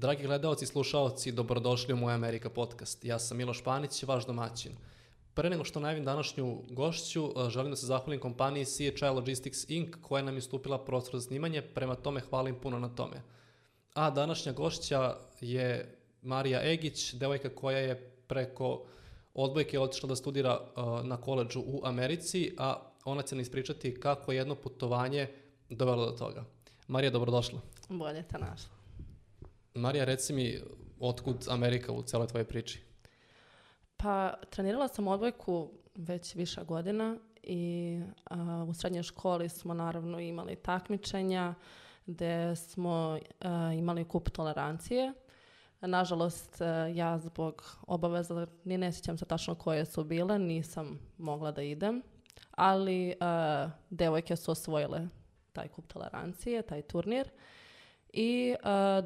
Dragi gledaoci i slušaoci, dobrodošli u Moja Amerika podcast. Ja sam Miloš Panić, vaš domaćin. Pre nego što najvim današnju gošću, e, želim da se zahvalim kompaniji CHI Logistics Inc. koja nam je stupila prostor za snimanje, prema tome hvalim puno na tome. A današnja gošća je Marija Egić, devojka koja je preko odbojke otišla da studira e, na koleđu u Americi, a ona će nam ispričati kako je jedno putovanje dovelo do toga. Marija, dobrodošla. Bolje te našla. Marija, reci mi, otkud Amerika u cijeloj tvojoj priči? Pa, trenirala sam odvojku već više godina i u srednjoj školi smo naravno imali takmičenja gdje smo imali kup tolerancije. Nažalost, e, ja zbog obaveza, ni ne sjećam se tačno koje su bile, nisam mogla da idem, ali a, e, devojke su osvojile taj kup tolerancije, taj turnir i e,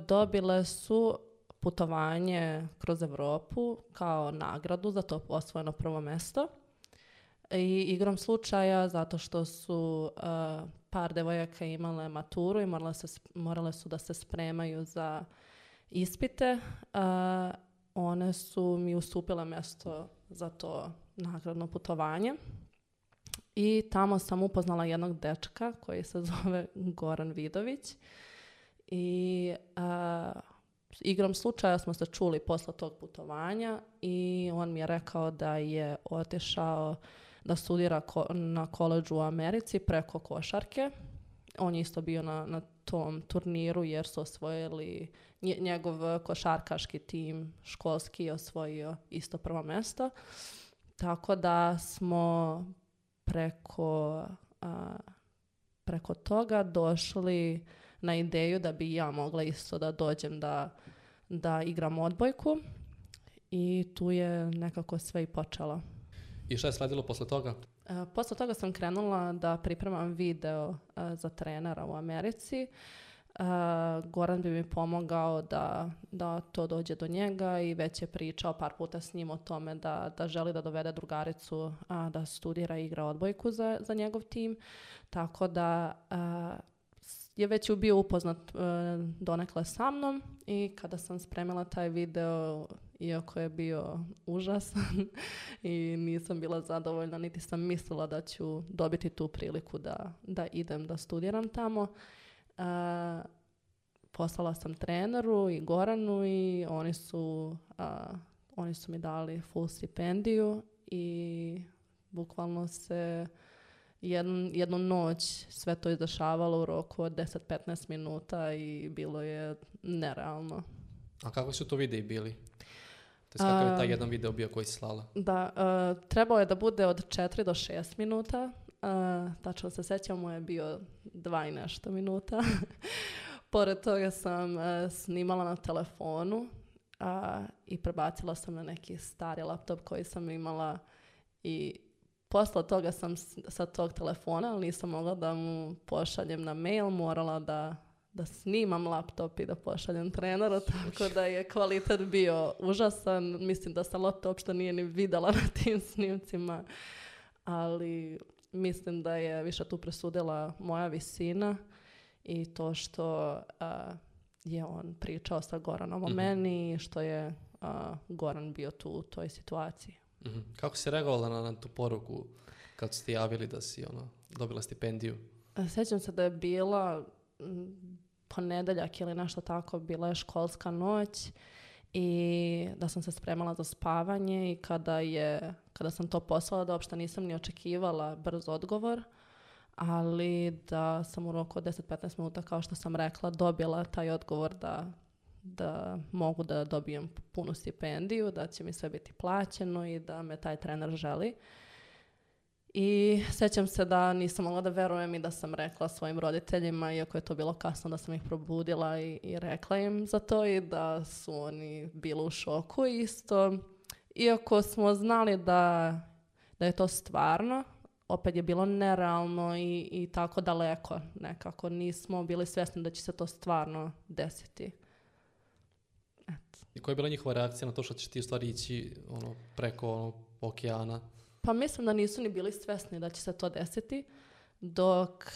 dobile su putovanje kroz Europu kao nagradu za to osvojeno prvo mesto. I igrom slučaja, zato što su uh, par devojaka imale maturu i morale, morale su da se spremaju za ispite, e, one su mi ustupile mjesto za to nagradno putovanje. I tamo sam upoznala jednog dečka koji se zove Goran Vidović i a, igrom slučaja smo se čuli posle tog putovanja i on mi je rekao da je otišao da studira na koleđu u Americi preko košarke. On je isto bio na, na tom turniru jer su osvojili njegov košarkaški tim školski je osvojio isto prvo mjesto. Tako da smo preko, preko toga došli na ideju da bi ja mogla isto da dođem da, da igram odbojku i tu je nekako sve i počelo. I što je sledilo posle toga? E, posle toga sam krenula da pripremam video e, za trenera u Americi. E, Goran bi mi pomogao da, da to dođe do njega i već je pričao par puta s njim o tome da, da želi da dovede drugaricu a, da studira i igra odbojku za, za njegov tim. Tako da e, je već bio upoznat e, donekle sa mnom i kada sam spremila taj video, iako je bio užasan i nisam bila zadovoljna, niti sam mislila da ću dobiti tu priliku da, da idem, da studiram tamo. E, poslala sam treneru i Goranu i oni su, oni su mi dali full stipendiju i bukvalno se jednu, jednu noć sve to izdešavalo u roku od 10-15 minuta i bilo je nerealno. A kako su to videi bili? To kakav je taj jedan video bio koji si slala? Da, uh, trebao je da bude od 4 do 6 minuta. E, tačno se sećamo je bio 2 i nešto minuta. Pored toga sam e, snimala na telefonu i prebacila sam na neki stari laptop koji sam imala i Posla toga sam sa tog telefona, ali nisam mogla da mu pošaljem na mail, morala da, da snimam laptop i da pošaljem trenera, tako da je kvalitet bio užasan. Mislim da sam laptop uopšte nije ni videla na tim snimcima, ali mislim da je više tu presudila moja visina i to što je on pričao sa Goranom o mm-hmm. meni, što je Goran bio tu u toj situaciji. Mhm. Kako si reagovala na, tu poruku kad ste javili da si ono, dobila stipendiju? E, sjećam se da je bila ponedeljak ili nešto tako, bila je školska noć i da sam se spremala za spavanje i kada, je, kada sam to poslala da uopšte nisam ni očekivala brz odgovor, ali da sam u roku od 10-15 minuta, kao što sam rekla, dobila taj odgovor da da mogu da dobijem punu stipendiju, da će mi sve biti plaćeno i da me taj trener želi. I sećam se da nisam mogla da verujem i da sam rekla svojim roditeljima, iako je to bilo kasno da sam ih probudila i, i rekla im za to i da su oni bili u šoku isto. Iako smo znali da, da je to stvarno, opet je bilo nerealno i, i tako daleko nekako. Nismo bili svjesni da će se to stvarno desiti. I koja je bila njihova reakcija na to što će ti u stvari ići ono, preko ono, okeana? Pa mislim da nisu ni bili svjesni da će se to desiti dok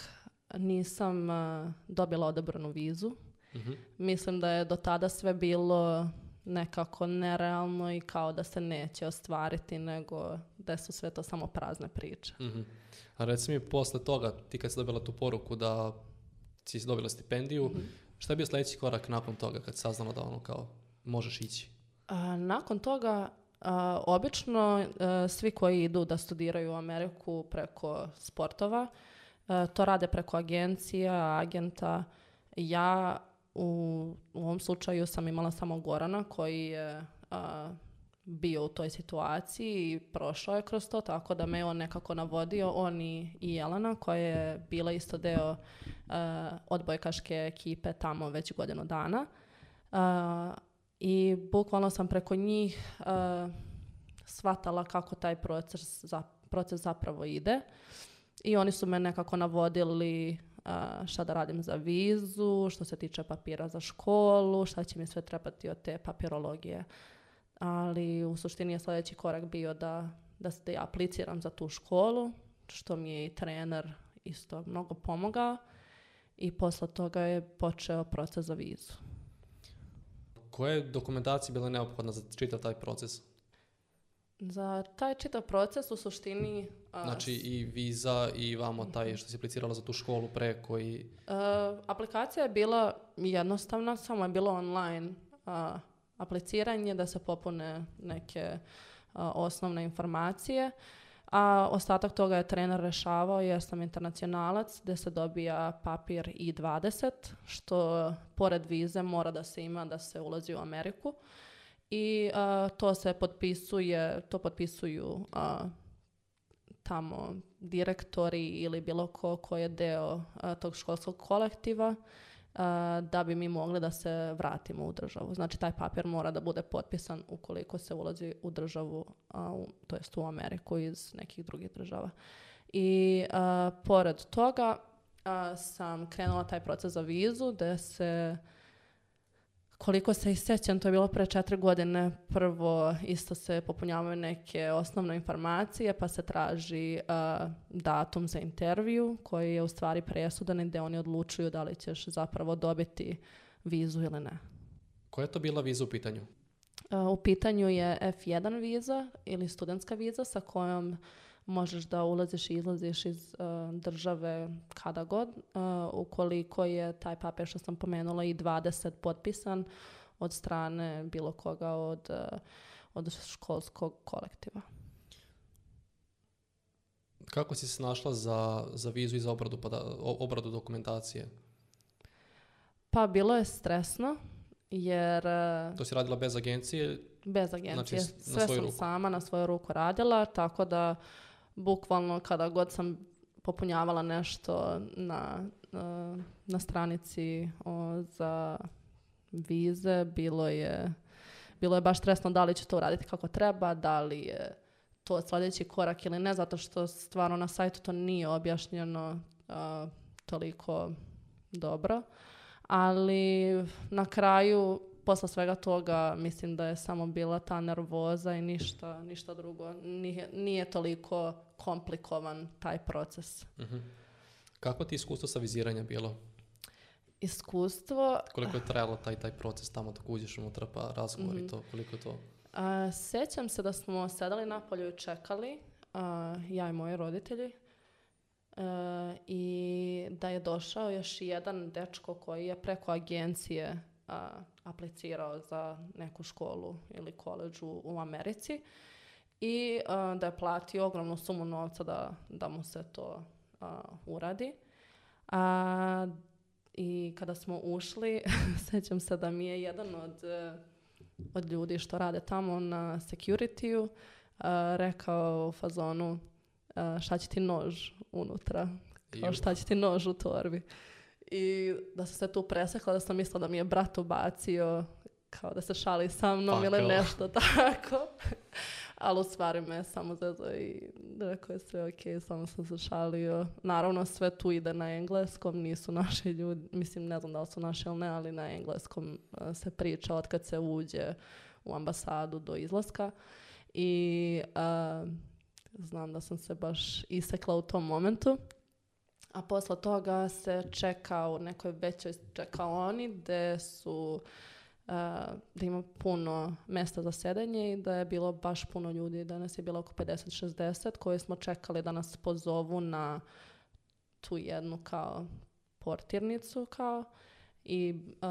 nisam eh, dobila odabranu vizu. Mhm. Mislim da je do tada sve bilo nekako nerealno i kao da se neće ostvariti, nego da su sve to samo prazne priče. Mm A reci mi, posle toga, ti kad si dobila tu poruku da si dobila stipendiju, mm šta je bio sljedeći korak nakon toga kad si saznala da ono kao možeš ići? A, nakon toga, obično e, svi koji idu da studiraju u Ameriku preko sportova, e, to rade preko agencija, agenta. Ja u, u ovom slučaju sam imala samo Gorana koji je bio u toj situaciji i prošao je kroz to, tako da me on nekako navodio, on i, i Jelena koja je bila isto deo uh, odbojkaške ekipe tamo već godinu dana. Uh, i bukvalno sam preko njih uh, shvatala kako taj proces, za, proces zapravo ide i oni su me nekako navodili e, šta da radim za vizu, što se tiče papira za školu, šta će mi sve trebati od te papirologije. Ali u suštini je sljedeći korak bio da, da se ja apliciram za tu školu, što mi je i trener isto mnogo pomogao i posle toga je počeo proces za vizu. Koje je bila neophodna za čitav taj proces? Za taj čitav proces u suštini... Hmm. znači i viza i vamo taj što si aplicirala za tu školu preko i... aplikacija je bila jednostavna, samo je bilo online apliciranje da se popune neke osnovne informacije a ostatak toga je trener rešavao jer sam internacionalac gdje se dobija papir I-20 što pored vize mora da se ima da se ulazi u Ameriku i to se potpisuje, to potpisuju tamo direktori ili bilo ko ko je deo tog školskog kolektiva da bi mi mogli da se vratimo u državu. Znači taj papir mora da bude potpisan ukoliko se ulazi u državu, to jest u Ameriku iz nekih drugih država. I pored toga sam krenula taj proces za vizu da se koliko se isjećam, to je bilo pre četiri godine, prvo isto se popunjavaju neke osnovne informacije, pa se traži datum za intervju koji je u stvari presudan i gdje oni odlučuju da li ćeš zapravo dobiti vizu ili ne. Koja je to bila viza u pitanju? u pitanju je F1 viza ili studentska viza sa kojom možeš da ulaziš i izlaziš iz e, države kada god. E, ukoliko je taj papir što sam pomenula i 20 potpisan od strane bilo koga od, e, od školskog kolektiva. Kako si se našla za, za vizu i za obradu, obradu dokumentacije? Pa bilo je stresno jer... To si radila bez agencije? Bez znači, agencije. Znači, sve sam sama na svoju ruku radila, tako da bukvalno kada god sam popunjavala nešto na, e, na stranici za vize, bilo je, bilo je baš stresno da li će to raditi kako treba, da li je to sljedeći korak ili ne, zato što stvarno na sajtu to nije objašnjeno e, toliko dobro. Ali na kraju posle svega toga mislim da je samo bila ta nervoza i ništa, ništa drugo. Nije, nije toliko komplikovan taj proces. Mhm. Kako ti iskustvo sa viziranja bilo? Iskustvo... Koliko je trebalo taj, taj proces tamo dok uđeš unutra pa razgovor i mhm. to? Koliko je to? A, sjećam se da smo sedali napolju i čekali, ja i moji roditelji, e, i da je došao još jedan dečko koji je preko agencije aplicirao za neku školu ili koleđu u Americi i e, da je platio ogromnu sumu novca da, da mu se to e, uradi. I kada smo ušli, sećam se da mi je jedan od, e, od ljudi što rade tamo na security rekao fazonu šta će ti nož unutra, šta će ti nož u torbi i da sam se tu presekla, da sam mislila da mi je brat ubacio kao da se šali sa mnom ili nešto tako. Ali u stvari me samo zezo i rekao je sve ok, samo sam se šalio. Naravno sve tu ide na engleskom, nisu naši ljudi, mislim ne znam da li su naši ili ne, ali na engleskom e, se priča od kad se uđe u ambasadu do izlaska. I uh, znam da sam se baš isekla u tom momentu a posle toga se čeka u nekoj većoj čekaloni gde su eh, da ima puno mjesta za sedanje i da je bilo baš puno ljudi. Danas je bilo oko 50-60 koje smo čekali da nas pozovu na tu jednu kao portirnicu kao i eh,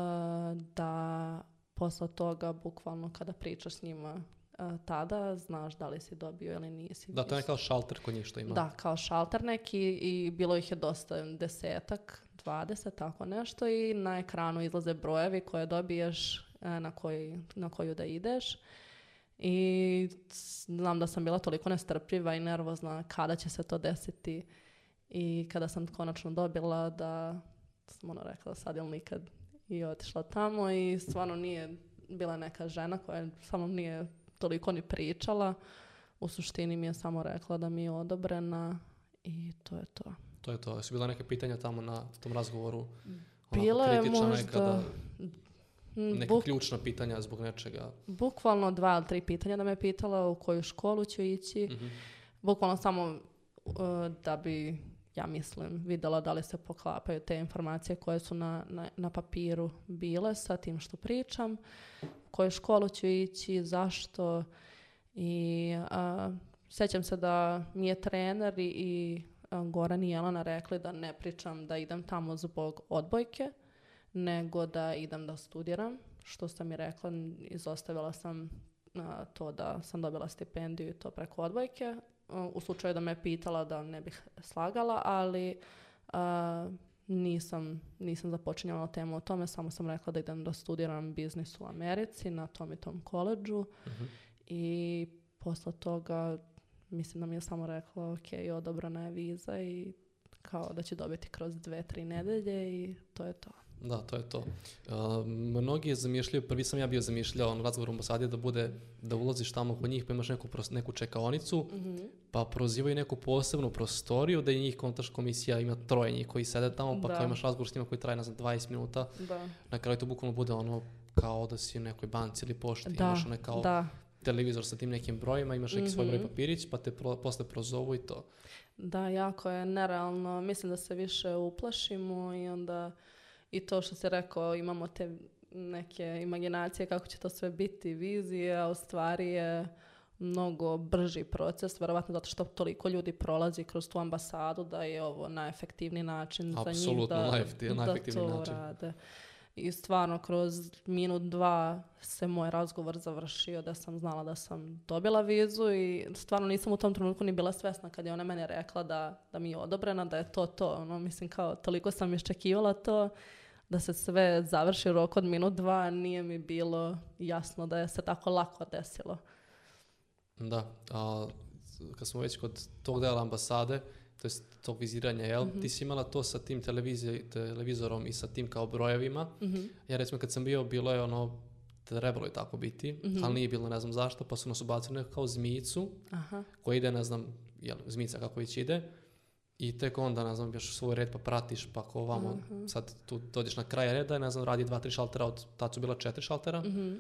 da posle toga bukvalno kada pričaš s njima E, tada znaš da li si dobio ili nisi. Da, to je kao šalter koji njih što ima. Da, kao šalter neki i bilo ih je dosta desetak, dvadeset, tako nešto i na ekranu izlaze brojevi koje dobiješ e, na, koji, na koju da ideš. I znam da sam bila toliko nestrpljiva i nervozna kada će se to desiti i kada sam konačno dobila da sam ono rekla sad ili nikad i otišla tamo i stvarno nije bila neka žena koja samo nije toliko ni pričala. U suštini mi je samo rekla da mi je odobrena i to je to. To je to. Su bila neke pitanja tamo na tom razgovoru? Bila je možda... Nekada, mm, Buk... ključna pitanja zbog nečega? Bukvalno dva ili tri pitanja da me pitala u koju školu ću ići. Mhm. Bukvalno samo uh, da bi ja mislim, vidjela da li se poklapaju te informacije koje su na, na, na papiru bile sa tim što pričam, u koju školu ću ići, zašto. I a, sjećam se da mi je trener i, Goran i Jelana rekli da ne pričam da idem tamo zbog odbojke, nego da idem da studiram, što sam i rekla, izostavila sam to da sam dobila stipendiju i to preko odbojke, u slučaju da me pitala da ne bih slagala, ali nisam, nisam započinjala temu o tome, samo sam rekla da idem da studiram biznis u Americi na tom i tom koleđu mhm. i posle toga mislim da mi je samo rekla ok, odobrana je viza i kao da će dobiti kroz dve, tri nedelje i to je to. Da, to je to. Mnogi mnogi zamišljaju, prvi sam ja bio zamišljao na ono, razgovoru ambasadi da bude, da ulaziš tamo kod njih pa imaš neku, neku čekaonicu, mhm. pa prozivaju neku posebnu prostoriju da je njih kontaš komisija ima troje njih koji sede tamo, pa kao imaš razgovor s njima koji traje, ne znam, 20 minuta. Na kraju to bukvalno bude ono kao da si u nekoj banci ili pošti, imaš one kao televizor sa tim nekim brojima, imaš neki svoj broj mhm. papirić, pa te posle prozovu i to. Da, jako je nerealno. Mislim da se više uplašimo i onda i to što se rekao imamo te neke imaginacije kako će to sve biti, vizije, a u stvari je mnogo brži proces, vjerojatno zato što toliko ljudi prolazi kroz tu ambasadu da je ovo najefektivniji način za njih da, to način. rade i stvarno kroz minut dva se moj razgovor završio da sam znala da sam dobila vizu i stvarno nisam u tom trenutku ni bila svjesna kad je ona meni rekla da, da mi je odobrena, da je to to. Ono, mislim kao toliko sam iščekivala to da se sve završi rok od minut dva, nije mi bilo jasno da je se tako lako desilo. Da, a kad smo već kod tog dela ambasade, to je to viziranje jel? Mm-hmm. Ti si imala to sa tim televizorom i sa tim kao brojevima. Mm-hmm. Ja recimo kad sam bio, bilo je ono, trebalo je tako biti, mm ali nije bilo, ne znam zašto, pa su nas ubacili kao zmijicu Aha. koja ide, ne znam, jel, zmijica kako već ide. I tek onda, ne znam, još svoj red pa pratiš, pa ko ovamo, sad tu dođeš na kraj reda ne znam, radi dva, tri šaltera, od tad su bila četiri šaltera. Mhm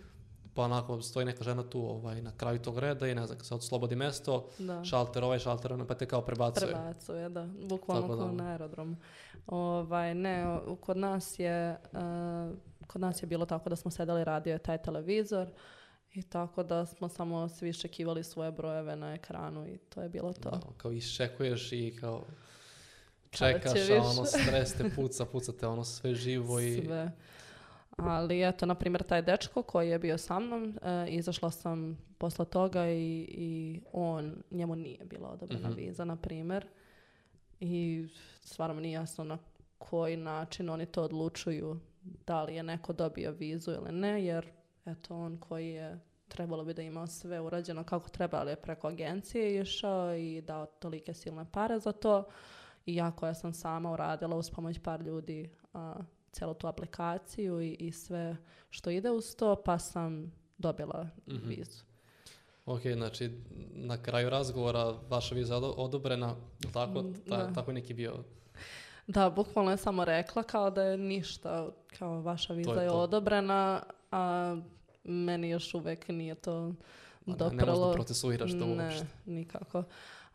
pa onako stoji neka žena tu ovaj, na kraju tog reda i ne znam, se oslobodi mesto, da. šalter ovaj, šalter ono, pa te kao prebacuje. Prebacuje, da, bukvalno kao na aerodromu. Ovaj, ne, kod nas je, uh, kod nas je bilo tako da smo sedeli, radio je taj televizor, i tako da smo samo svi iščekivali svoje brojeve na ekranu i to je bilo to. Da, kao iščekuješ i kao čekaš, a ono stres te puca, puca te ono sve živo i... Sve. Ali eto, na primjer, taj dečko koji je bio sa mnom, e, izašla sam posla toga i, i on, njemu nije bila odobrena mhm. viza, na primjer. I stvarno mi nije jasno na koji način oni to odlučuju, da li je neko dobio vizu ili ne, jer eto, on koji je trebalo bi da imao sve urađeno kako treba, ali je preko agencije išao i dao tolike silne pare za to. I ja koja sam sama uradila uz pomoć par ljudi, a, cijelu tu aplikaciju i, i sve što ide uz to, pa sam dobila mhm. vizu. Ok, znači na kraju razgovora vaša viza je odobrena, tako, mm, tako neki bio? Da, bukvalno je samo rekla kao da je ništa, kao vaša viza je, odobrena, a meni još uvijek nije to dopralo. Ne, možda procesuiraš to uopšte. Ne, nikako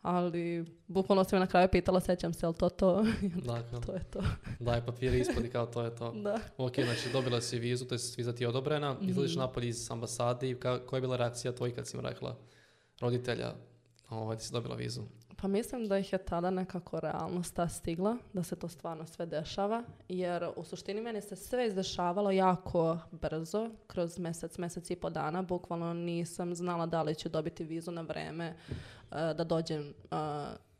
ali bukvalno sam na kraju pitala, sećam se, je to to? Dakle, to je to. Daj papire ispod i kao to je to. da. Ok, znači dobila si vizu, to je viza ti je odobrena, mm. izlaziš napolje iz ambasade i koja je bila reakcija tvoj kad si im rekla roditelja, ovaj, ti si dobila vizu? Pa mislim da ih je tada nekako realnost ta stigla, da se to stvarno sve dešava, jer u suštini meni se sve izdešavalo jako brzo, kroz mjesec, mjesec i po dana, bukvalno nisam znala da li ću dobiti vizu na vreme, E, da dođem e,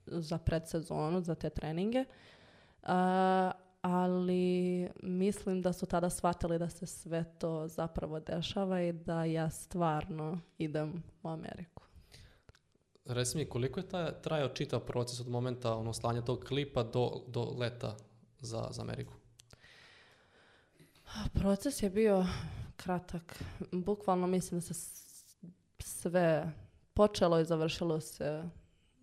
za predsezonu, za te treninge. E, ali mislim da su tada shvatili da se sve to zapravo dešava i da ja stvarno idem u Ameriku. Reci koliko je taj, trajao čitav proces od momenta ono, slanja tog klipa do, do leta za, za Ameriku? Proces je bio kratak. Bukvalno mislim da se sve Počelo i završilo se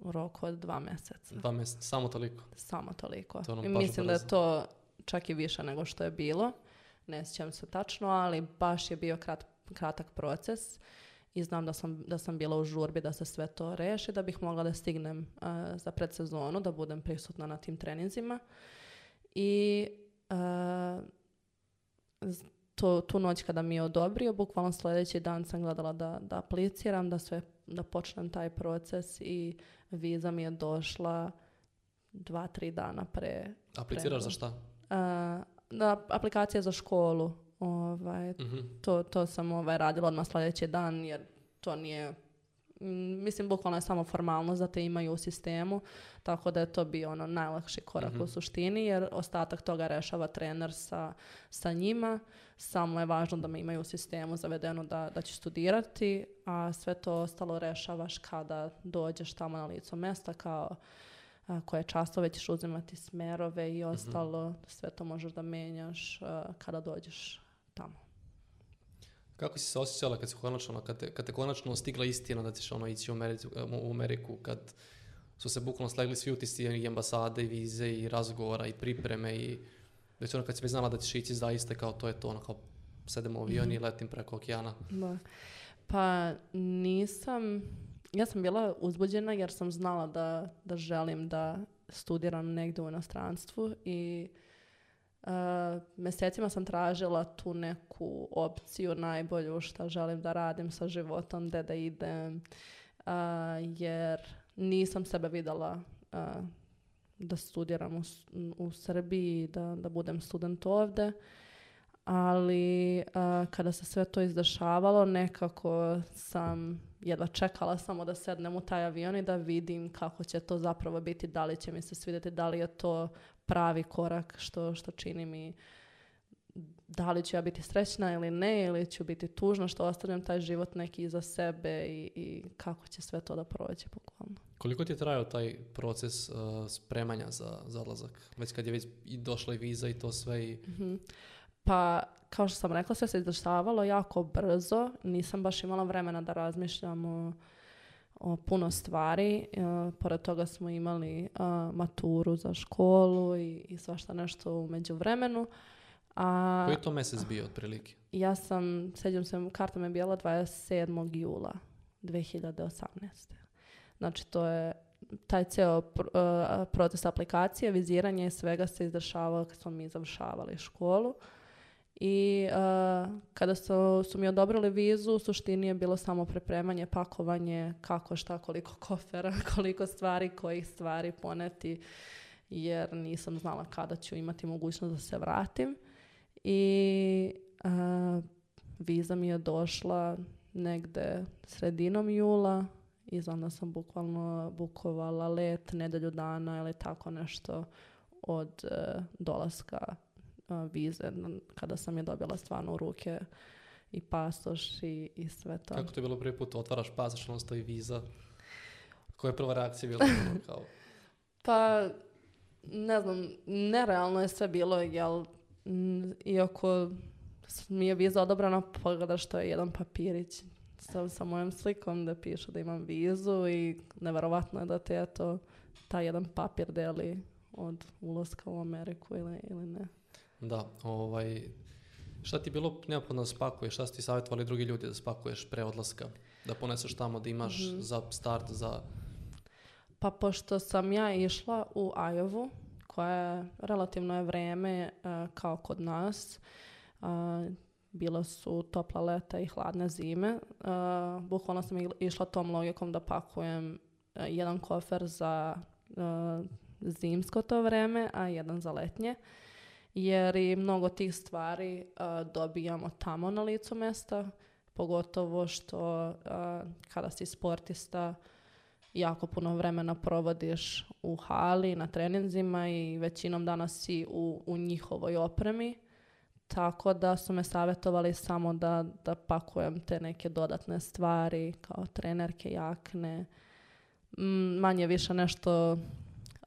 u roku od dva mjeseca. Dva mjeseca, samo toliko? Samo toliko. I mislim da je to čak i više nego što je bilo. Ne sjećam se tačno, ali baš je bio krat, kratak proces i znam da sam, da sam bila u žurbi da se sve to reši, da bih mogla da stignem e, za predsezonu, da budem prisutna na tim treninzima. I e, to, tu noć kada mi je odobrio, bukvalno sljedeći dan sam gledala da, da apliciram, da sve da počnem taj proces i viza mi je došla dva, tri dana pre. Apliciraš za šta? Uh, da, aplikacija za školu. Ovaj, mhm. to, to sam ovaj, radila odmah sljedeći dan jer to nije Mm, mislim bukvalno je samo formalnost da te imaju u sistemu, tako da je to bio ono najlakši korak u mhm. suštini jer ostatak toga rešava trener sa, sa njima, samo je važno da me imaju u sistemu zavedeno da, da ću studirati, a sve to ostalo rešavaš kada dođeš tamo na licu mesta kao koje často ćeš uzimati smerove i mhm. ostalo, sve to možeš da menjaš kada dođeš tamo. Kako si se osjećala kad, si konačno, kad, te, kad konačno stigla istina da ćeš ono ići u Ameriku, e, u Ameriku kad su se bukvalno slegli svi utisci i ambasade i vize i razgovora i pripreme i već ono kad si znala da ćeš ići zaista kao to je to ono kao sedem u mhm. i letim preko okeana. Pa nisam, ja sam bila uzbuđena jer sam znala da, da želim da studiram negdje u inostranstvu i Mesecima eh, mjesecima sam tražila tu neku opciju najbolju što želim da radim sa životom, da da idem, eh, jer nisam sebe vidjela eh, da studiram u, Srbiji, da, da budem student ovdje. Ali kada se sve to izdešavalo, nekako sam jedva čekala samo da sednem u taj avion i da vidim kako će to zapravo biti, da li će mi se svidjeti, da li je to pravi korak što, što čini mi da li ću ja biti srećna ili ne, ili ću biti tužna što ostavljam taj život neki iza sebe i, i kako će sve to da prođe bukvalno. Koliko ti je trajao taj proces uh, spremanja za, za odlazak? Već kad je i došla i viza i to sve i... mm pa kao što sam rekla, sve se izvršavalo jako brzo. Nisam baš imala vremena da razmišljam o, puno stvari. E, pored toga smo imali e, maturu za školu i, i svašta nešto u međuvremenu. A, Koji je to mjesec bio otprilike? Ja sam, sjećam se, karta me bijela 27. jula 2018. Znači to je taj ceo e, proces aplikacije, viziranje i svega se izdršavao kad smo mi završavali školu. I e, kada su, su mi odobrili vizu, u suštini je bilo samo prepremanje, pakovanje, kako, šta, koliko kofera, koliko stvari, kojih stvari poneti, jer nisam znala kada ću imati mogućnost da se vratim. I e, viza mi je došla negde sredinom jula i onda sam bukvalno bukovala let nedelju dana ili tako nešto od e, dolaska vize kada sam je dobila stvarno u ruke i pasoš i, i sve to. Kako ti je bilo prvi put? Otvaraš pasoš, ono stoji viza. Koja je prva reakcija bila? Ono kao... pa, ne znam, nerealno je sve bilo, jel, iako mi je viza odobrana, pogledaš što je jedan papirić sa, sa mojom slikom da piše da imam vizu i neverovatno je da te, to taj jedan papir deli od ulaska u Ameriku ili, ili ne. Da, ovaj, šta ti je bilo neophodno da spakuješ, šta su ti savjetovali drugi ljudi da spakuješ pre odlaska, da poneseš tamo, da imaš mhm. za start, za... Pa pošto sam ja išla u Ajovu, je relativno je vreme eh, kao kod nas, eh, bila su topla leta i hladne zime. Uh, bukvalno sam išla tom logikom da pakujem jedan kofer za zimsko to vreme, a jedan za letnje jer i mnogo tih stvari e, dobijamo tamo na licu mesta, pogotovo što e, kada si sportista jako puno vremena provodiš u hali, na treninzima i većinom danas si u, u njihovoj opremi. Tako da su me savjetovali samo da, da pakujem te neke dodatne stvari kao trenerke, jakne, manje više nešto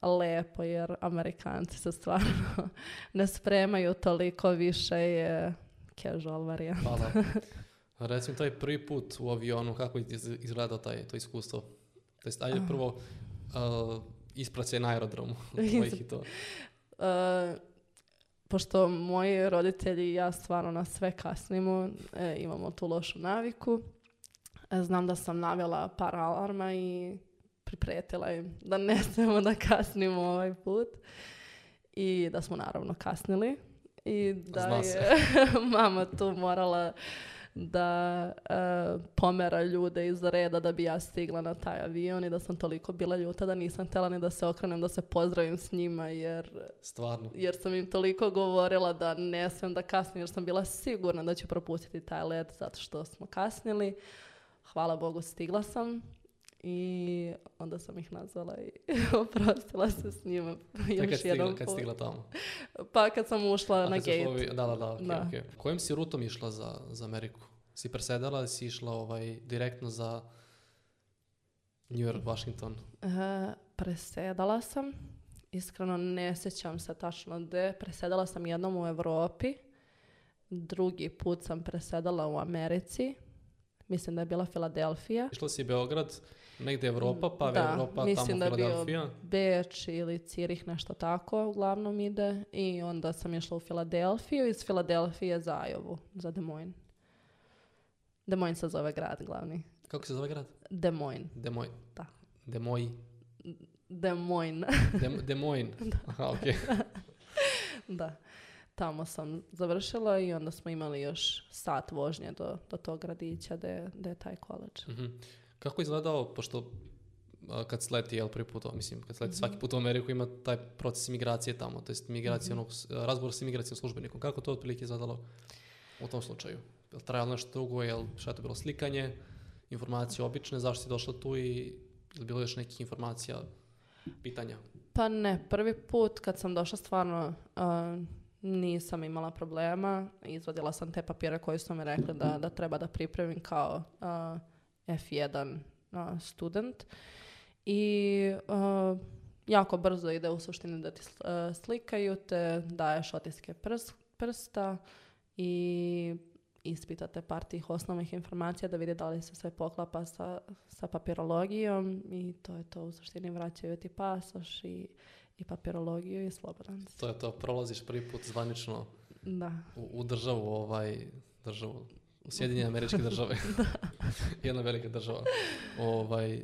lepo jer Amerikanci se stvarno ne spremaju toliko više je casual varijanta. Hvala. Recimo taj prvi put u avionu, kako je izgledao taj, to iskustvo? To je ajde ah. prvo uh, ispraćaj na aerodromu. i to. Uh, pošto moji roditelji i ja stvarno na sve kasnimo, e, imamo tu lošu naviku. E, znam da sam navela par alarma i pripretila im da ne smemo da kasnimo ovaj put. I da smo naravno kasnili. I da je mama tu morala da e, pomera ljude iz reda da bi ja stigla na taj avion i da sam toliko bila ljuta da nisam htjela ni da se okrenem, da se pozdravim s njima jer... Jer sam im toliko govorila da ne smijem da kasnim jer sam bila sigurna da ću propustiti taj let zato što smo kasnili. Hvala Bogu stigla sam. I onda sam ih nazvala i oprostila se s njima još kad jednom. Stigla, kad stigla tamo? Pa kad sam ušla na gate. da, da, da, okay, Kojim si rutom išla za, za Ameriku? Si presedala, si išla ovaj, direktno za New York, Washington? Uh, presedala sam. Iskreno ne sjećam se tačno gdje. Presedala sam jednom u Europi. Drugi put sam presedala u Americi. Mislim da je bila Filadelfija. Išla si Beograd, Negde Evropa, pa da, Evropa, mislim tamo da bio Beč ili Cirih, nešto tako uglavnom ide. I onda sam išla u Filadelfiju, iz Filadelfije Ajovu, za Des Moines. Des Moines se zove grad glavni. Kako se zove grad? Des Moines. Des Moines. Da. Des Moines. Des Moines. Des Moines. Aha, okay. da. Tamo sam završila i onda smo imali još sat vožnje do, do tog gradića gdje je taj koleđ. Mhm. Kako je izgledao, pošto kad sleti, jel, prvi put, mislim, kad sleti svaki mhm. put u Ameriku ima taj proces imigracije tamo, to jest migracija, mm-hmm. s imigracijom službenikom. Kako to otprilike izgledalo u tom slučaju? Jel trajalo nešto drugo, li šta je to bilo slikanje, informacije obične, zašto si došla tu i li bilo još nekih informacija, pitanja? Pa ne, prvi put kad sam došla stvarno uh, nisam imala problema, izvadila sam te papire koje su mi rekli da, da treba da pripremim kao F1 student i e, jako brzo ide u suštini da ti e, slikaju te, daješ otiske prsta i ispitate par tih osnovnih informacija da vidi da li se sve poklapa sa, sa papirologijom i to je to u suštini vraćaju ti pasoš i, i papirologiju i slobodan To je to, prolaziš prvi put zvanično da. U, u, državu, ovaj, državu u Sjedinjene američke države. Jedna velika država. Ovaj,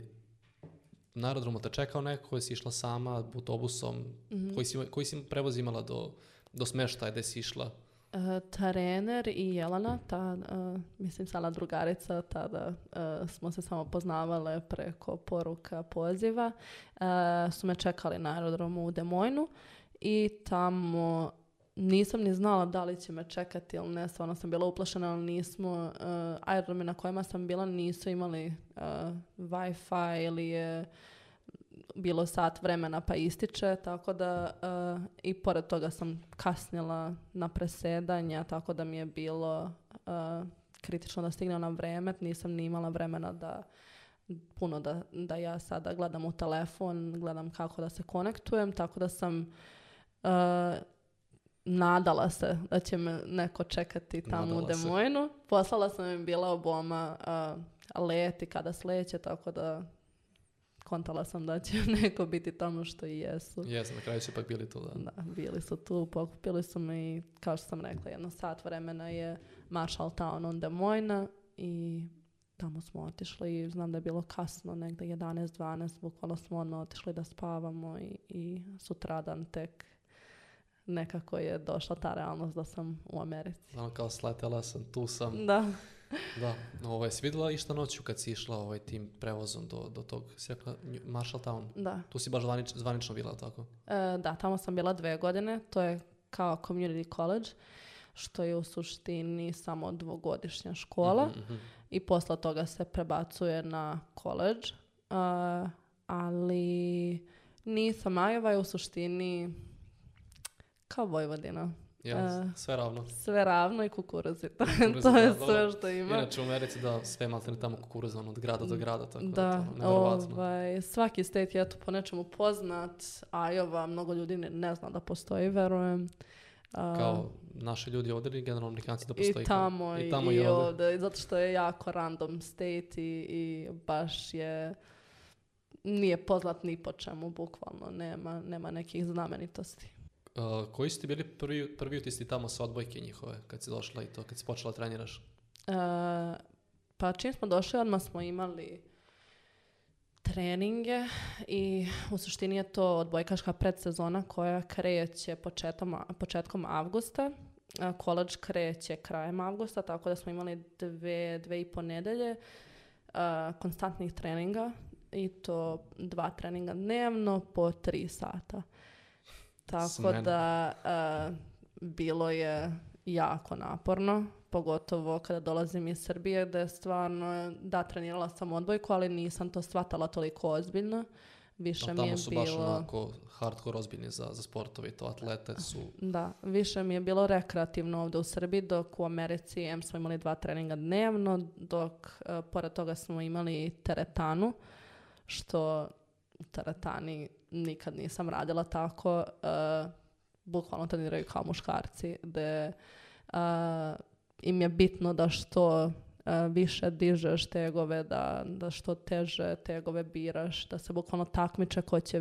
na aerodromu te čekao neko koji si išla sama autobusom, mhm. koji, si, koji prevoz imala do, do smeštaja, gde si išla? Uh, eh, Tarener i Jelana, ta, eh, mislim sala drugarica, tada eh, smo se samo poznavale preko poruka poziva, su me čekali na aerodromu u Demojnu i tamo nisam ni znala da li će me čekati ili ne, stvarno sam bila uplašena, ali nismo, uh, eh, aerodrome na kojima sam bila nisu imali uh, Wi-Fi ili je bilo sat vremena pa ističe, tako da eh, i pored toga sam kasnila na presedanja, tako da mi je bilo kritično da stignem na vreme, nisam ni imala vremena da puno da, da ja sada gledam u telefon, gledam kako da se konektujem, tako da sam nadala se da će me neko čekati tamo nadala u Demojnu. Poslala sam im bila oboma uh, leti kada sleće, tako da kontala sam da će neko biti tamo što i jesu. Jesu, na kraju su ipak bili tu, da. Da, bili su tu, pokupili su me i kao što sam rekla, jedno sat vremena je Marshall Town on Des Moines i tamo smo otišli i znam da je bilo kasno, negde 11-12, bukvalno smo ono otišli da spavamo i, i sutradan tek nekako je došla ta realnost da sam u Americi. Ono kao sletela sam, tu sam. Da. da, ovaj, je si vidjela išta noću kad si išla ovaj, tim prevozom do, do tog, si rekla Town? Da. Tu si baš zvanično bila, tako? E, da, tamo sam bila dve godine, to je kao community college, što je u suštini samo dvogodišnja škola mhm, mhm. i posle toga se prebacuje na college, e, ali nisam Ajova je u suštini kao Vojvodina. Ja, e, sve ravno. Sve ravno i je to, to je sve što ima. Inače u Americi da sve maltene tamo kukuruz ono, od grada do mm, grada. Tako da, da ovaj, svaki state je to po nečemu poznat, a Iowa mnogo ljudi ne, ne zna da postoji, verujem. kao naši ljudi ovdje i generalno Amerikanci da postoji. I tamo, i, tamo i, ovdje. Zato što je jako random state i, i baš je nije poznat ni po čemu, bukvalno nema, nema nekih znamenitosti. Eh, koji su ti bili prvi, prvi utisni tamo sa odbojke njihove, kad si došla i to, kad si počela treniraš? Eh, pa čim smo došli, odmah smo imali treninge i u suštini je to odbojkaška predsezona koja kreće početom, početkom avgusta. Eh, koleđ kreće krajem avgusta, tako da smo imali dve, dve i po nedelje konstantnih treninga i to dva treninga dnevno po tri sata. Tako da e, bilo je jako naporno, pogotovo kada dolazim iz Srbije gdje stvarno, da, trenirala sam odbojku, ali nisam to shvatala toliko ozbiljno. Više mi je su baš onako ozbiljni za, za sportove to atlete su... Da, više mi je bilo rekreativno ovdje u Srbiji, dok u Americi smo imali dva treninga dnevno, dok uh, pored toga smo imali teretanu, što teretani nikad nisam radila tako. Uh, bukvalno treniraju kao muškarci, da uh, eh, im je bitno da što eh, više dižeš tegove, da, da što teže tegove biraš, da se bukvalno takmiče ko će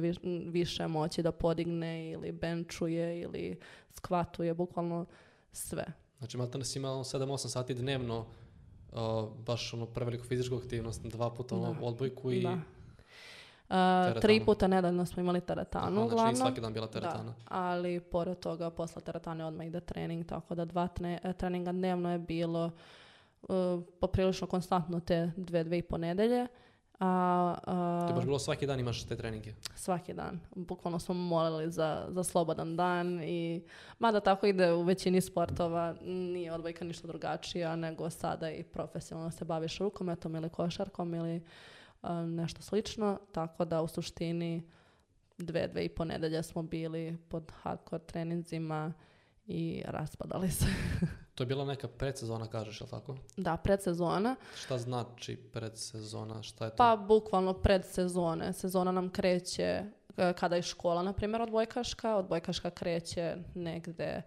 više moći da podigne ili benčuje ili skvatuje, bukvalno sve. Znači, Malta nas ima 7-8 ono sati dnevno, uh, baš ono preveliku fizičku aktivnost, dva puta ono, odbojku i tri puta nedavno smo imali teretanu. Aha, znači svaki dan bila teretana. ali pored toga posla teretane odmah ide trening, tako da dva e, treninga dnevno je bilo uh, poprilično konstantno te dve, dve i ponedelje. A, Ti baš bilo svaki dan imaš te treninge? Svaki dan. Bukvalno smo molili za, za slobodan dan i mada tako ide u većini sportova, nije odvojka ništa drugačija nego sada i profesionalno se baviš rukometom ili košarkom ili nešto slično, tako da u suštini dve, dve i ponedelje smo bili pod hardcore treninzima i raspadali se. to je bila neka predsezona, kažeš, li tako? Da, predsezona. Šta znači predsezona? Šta je to? Pa, bukvalno predsezone. Sezona nam kreće e, kada je škola, na primjer, Od Odbojkaška kreće negde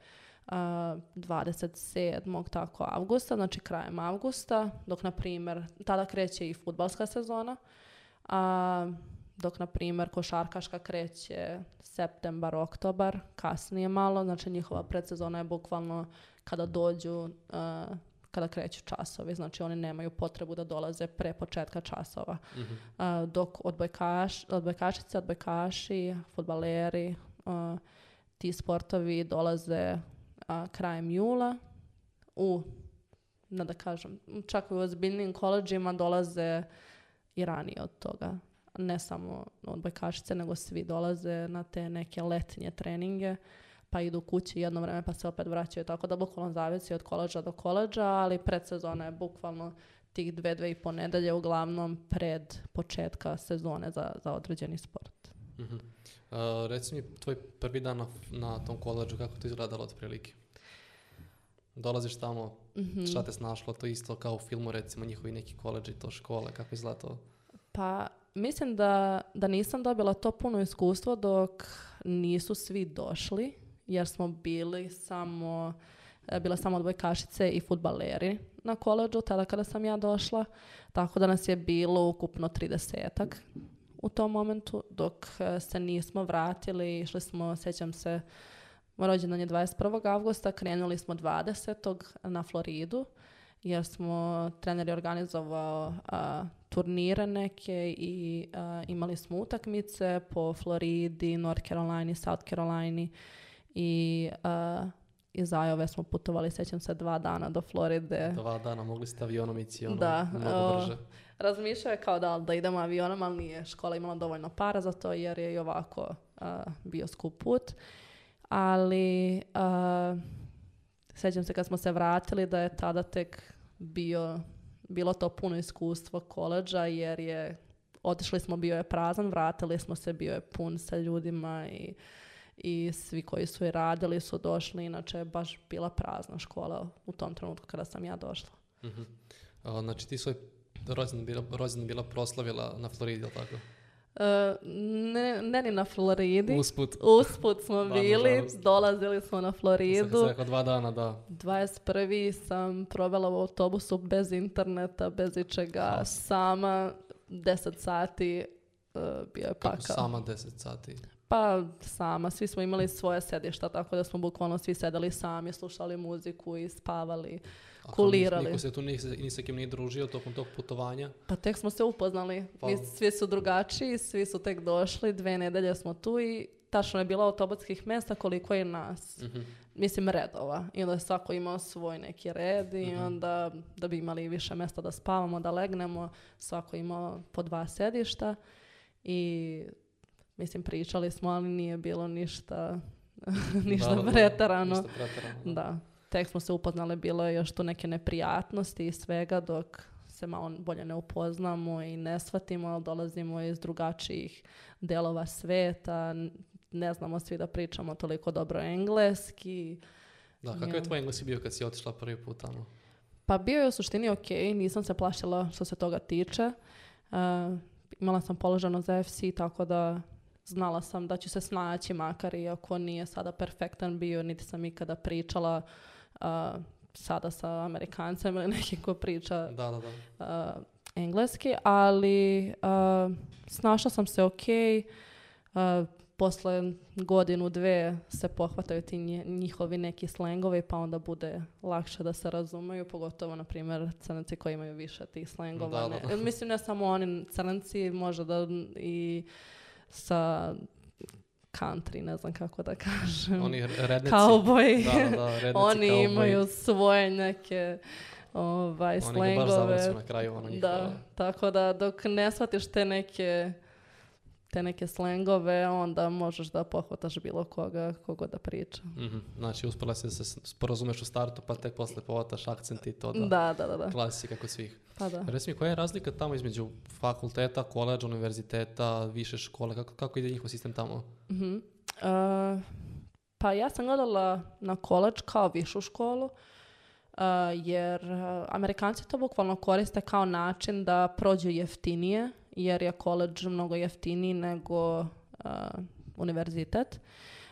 uh, 27. tako avgusta, znači krajem avgusta, dok na primjer tada kreće i futbalska sezona, a dok na primjer košarkaška kreće septembar, oktobar, kasnije malo, znači njihova predsezona je bukvalno kada dođu kada kreću časovi, znači oni nemaju potrebu da dolaze pre početka časova. Mhm. dok odbojkaš, odbojkašice, odbojkaši, futbaleri, ti sportovi dolaze a, krajem jula u, na da kažem, čak i u ozbiljnim koleđima dolaze i ranije od toga. Ne samo odbojkašice, nego svi dolaze na te neke letnje treninge pa idu kući jedno vreme pa se opet vraćaju. Tako da bukvalno zavisi od koleđa do koleđa, ali predsezona je bukvalno tih dve, dve i po uglavnom pred početka sezone za, za određeni sport. Uh reci mi, tvoj prvi dan na, na tom koleđu, kako to izgledalo otprilike? Dolaziš tamo, uh mhm. -huh. šta te snašlo, to isto kao u filmu, recimo, njihovi neki koleđi, to škole, kako izgleda to? Pa, mislim da, da nisam dobila to puno iskustvo dok nisu svi došli, jer smo bili samo e, bila samo dvojkašice i futbaleri na koleđu, tada kada sam ja došla, tako da nas je bilo ukupno 30-ak u tom momentu dok e, se nismo vratili, išli smo, sjećam se, rođendan je 21. avgusta, krenuli smo 20. na Floridu jer smo trener je organizovao a, turnire neke i imali smo utakmice po Floridi, North Carolina, South Carolina i a, iz Ajove smo putovali, sećam se, dva dana do Floride. Dva dana, mogli ste avionom ono, mnogo brže razmišljao je kao da, da idemo avionom, ali nije škola imala dovoljno para za to jer je i ovako bio skup put. Ali uh, sjećam se kad smo se vratili da je tada tek bio, bilo to puno iskustvo koleđa jer je otišli smo, bio je prazan, vratili smo se, bio je pun sa ljudima i, i svi koji su i radili su došli, inače je baš bila prazna škola u tom trenutku kada sam ja došla. uh znači ti svoj rođena bila, rođena bila proslavila na Floridi, ili tako? Uh, ne, ne ni na Floridi. Usput. Usput smo bili, dolazili smo na Floridu. dva dana, da. 21. sam provela u autobusu bez interneta, bez ičega, sama 10 sati uh, bio je pakao. Kako sama 10 sati? Pa sama, svi smo imali svoje sedišta, tako da smo bukvalno svi sedeli sami, slušali muziku i spavali kulirali. Niko se tu ni, ni družio tokom tog putovanja? Pa tek smo se upoznali. Pa- Mi, svi su drugačiji, svi su tek došli, dve nedelje smo tu i tačno je bilo autobotskih mjesta koliko je nas. Mhm. Mislim redova. I onda je svako imao svoj neki red i mhm. onda da bi imali više mjesta da spavamo, da legnemo, svako imao po dva sedišta i mislim pričali smo, ali nije bilo ništa ništa pretarano. da tek smo se upoznali, bilo je još tu neke neprijatnosti i svega dok se malo bolje ne upoznamo i ne shvatimo, ali dolazimo iz drugačijih delova sveta, ne znamo svi da pričamo toliko dobro engleski. Da, kakav je tvoj engleski bio kad si otišla prvi put tamo? Pa bio je u suštini ok, nisam se plašila što se toga tiče. imala sam položeno za FC, tako da znala sam da ću se snaći makar, iako nije sada perfektan bio, niti sam ikada pričala sada sa Amerikancem ili nekim ko priča da, da, da. engleski, ali uh, snašla sam se ok. Uh, posle godinu, dve se pohvataju ti njihovi neki slengovi pa onda bude lakše da se razumeju, pogotovo na primjer crnci koji imaju više tih slengova. Da, da. mislim ne samo oni crnci, možda da i sa country, ne znam kako da kažem. Oni rednici. Cowboy. Da, da, rednici, Oni cowboy. imaju svoje neke ovaj, Oni slengove. Oni baš na kraju. Ono da, tako da dok ne shvatiš te neke te neke slengove, onda možeš da pohvataš bilo koga, koga da priča. Mm -hmm. Znači, uspjela si da se sporazumeš u startu, pa tek posle pohvataš akcent i to da, da, da, da, da. klasika kod svih. Pa da. Reci mi, koja je razlika tamo između fakulteta, koleđa, univerziteta, više škole, kako, kako ide njihov sistem tamo? Mm pa ja sam gledala na koleđ kao višu školu, Uh, jer Amerikanci to bukvalno koriste kao način da prođu jeftinije jer je koleđ mnogo jeftiniji nego univerzitet.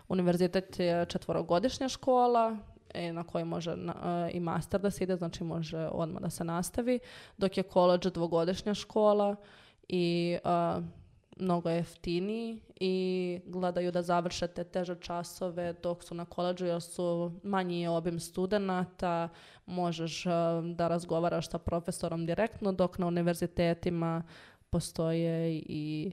Univerzitet je četvorogodišnja škola e, na kojoj može na, i master da se ide, znači može odmah da se nastavi, dok je koleđ dvogodišnja škola i mnogo jeftiniji i gledaju da završe te teže časove dok su na koleđu jer su manji obim studenata, možeš da razgovaraš sa profesorom direktno dok na univerzitetima postoje i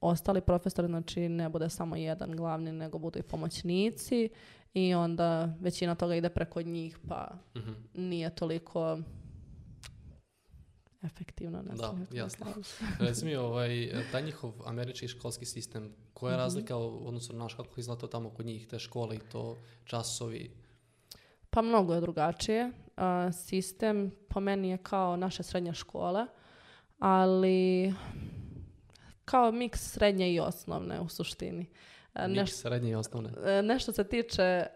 ostali profesori, znači ne bude samo jedan glavni, nego budu i pomoćnici i onda većina toga ide preko njih, pa mhm. nije toliko efektivno. Ne da, jasno. Reci ovaj, taj njihov američki školski sistem, koja je mhm. razlika mm-hmm. u odnosu na naš, kako izgleda to tamo kod njih, te škole i to časovi? Pa mnogo je drugačije. sistem po meni je kao naše srednje škole, ali kao miks srednje i osnovne u suštini. E, miks srednje i osnovne. E, nešto se tiče, e,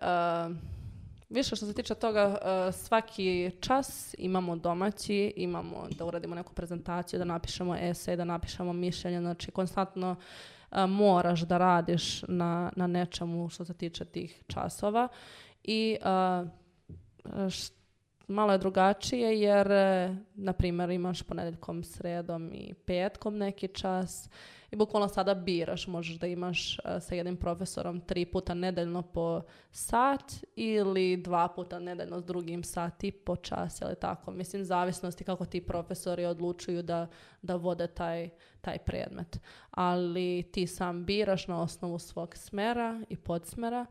više što se tiče toga, svaki čas imamo domaći, imamo da uradimo neku prezentaciju, da napišemo esej, da napišemo mišljenje, znači konstantno moraš da radiš na, na nečemu što se tiče tih časova i što malo je drugačije jer, e, na primjer, imaš ponedjeljkom, sredom i petkom neki čas i bukvalno sada biraš. Možeš da imaš e, sa jednim profesorom tri puta nedeljno po sat ili dva puta nedeljno s drugim sati po čas ili tako. Mislim, zavisnosti kako ti profesori odlučuju da, da vode taj, taj predmet. Ali ti sam biraš na osnovu svog smera i podsmera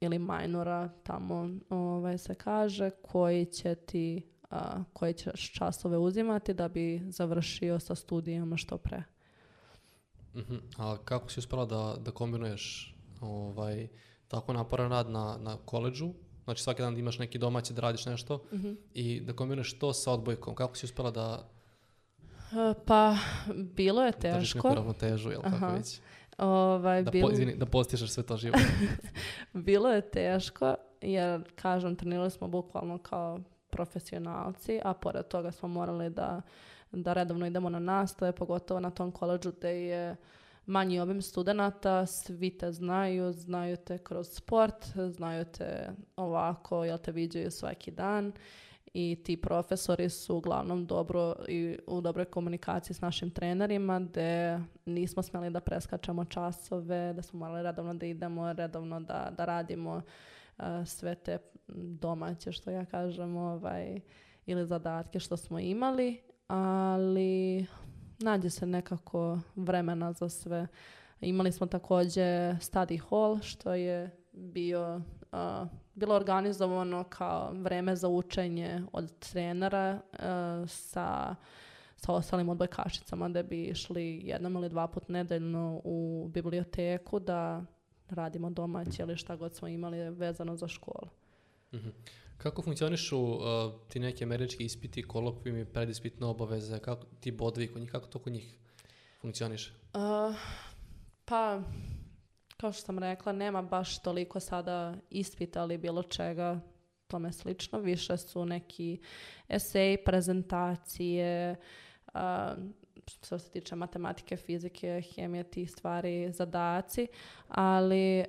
ili minora tamo ovaj, se kaže koji će ti koji ćeš časove uzimati da bi završio sa studijama što pre. Mhm. A kako si uspjela da, da kombinuješ ovaj, tako naporan rad na, na koleđu, znači svaki dan imaš neki domaći da radiš nešto mhm. i da kombinuješ to sa odbojkom, kako si uspela da... Pa, bilo je teško. Držiš neku ravnotežu, Ovaj, da, bil... da postižeš sve to živo. bilo je teško, jer kažem, trenirali smo bukvalno kao profesionalci, a pored toga smo morali da, da redovno idemo na nastave, pogotovo na tom koleđu gdje je manji obim studenata, svi te znaju, znaju te kroz sport, znaju te ovako, jel te viđaju svaki dan i ti profesori su uglavnom dobro i u dobroj komunikaciji s našim trenerima, da nismo smjeli da preskačemo časove, da smo morali redovno da idemo, redovno da, da radimo e, sve te domaće, što ja kažem, ovaj, ili zadatke što smo imali, ali nađe se nekako vremena za sve. Imali smo također study hall, što je bio bilo organizovano kao vreme za učenje od trenera uh, sa sa ostalim odbojkašicama da bi išli jednom ili dva put nedeljno u biblioteku da radimo domaće ili šta god smo imali vezano za školu. Mhm. Kako funkcionišu uh, ti neki američki ispiti, kolokvijumi, predispitne obaveze, kako ti bodovi kod njih, kako to kod njih funkcioniš? E, pa, kao što sam rekla, nema baš toliko sada ispita ili bilo čega tome slično. Više su neki esej, prezentacije, što se tiče matematike, fizike, hemije, ti stvari, zadaci, ali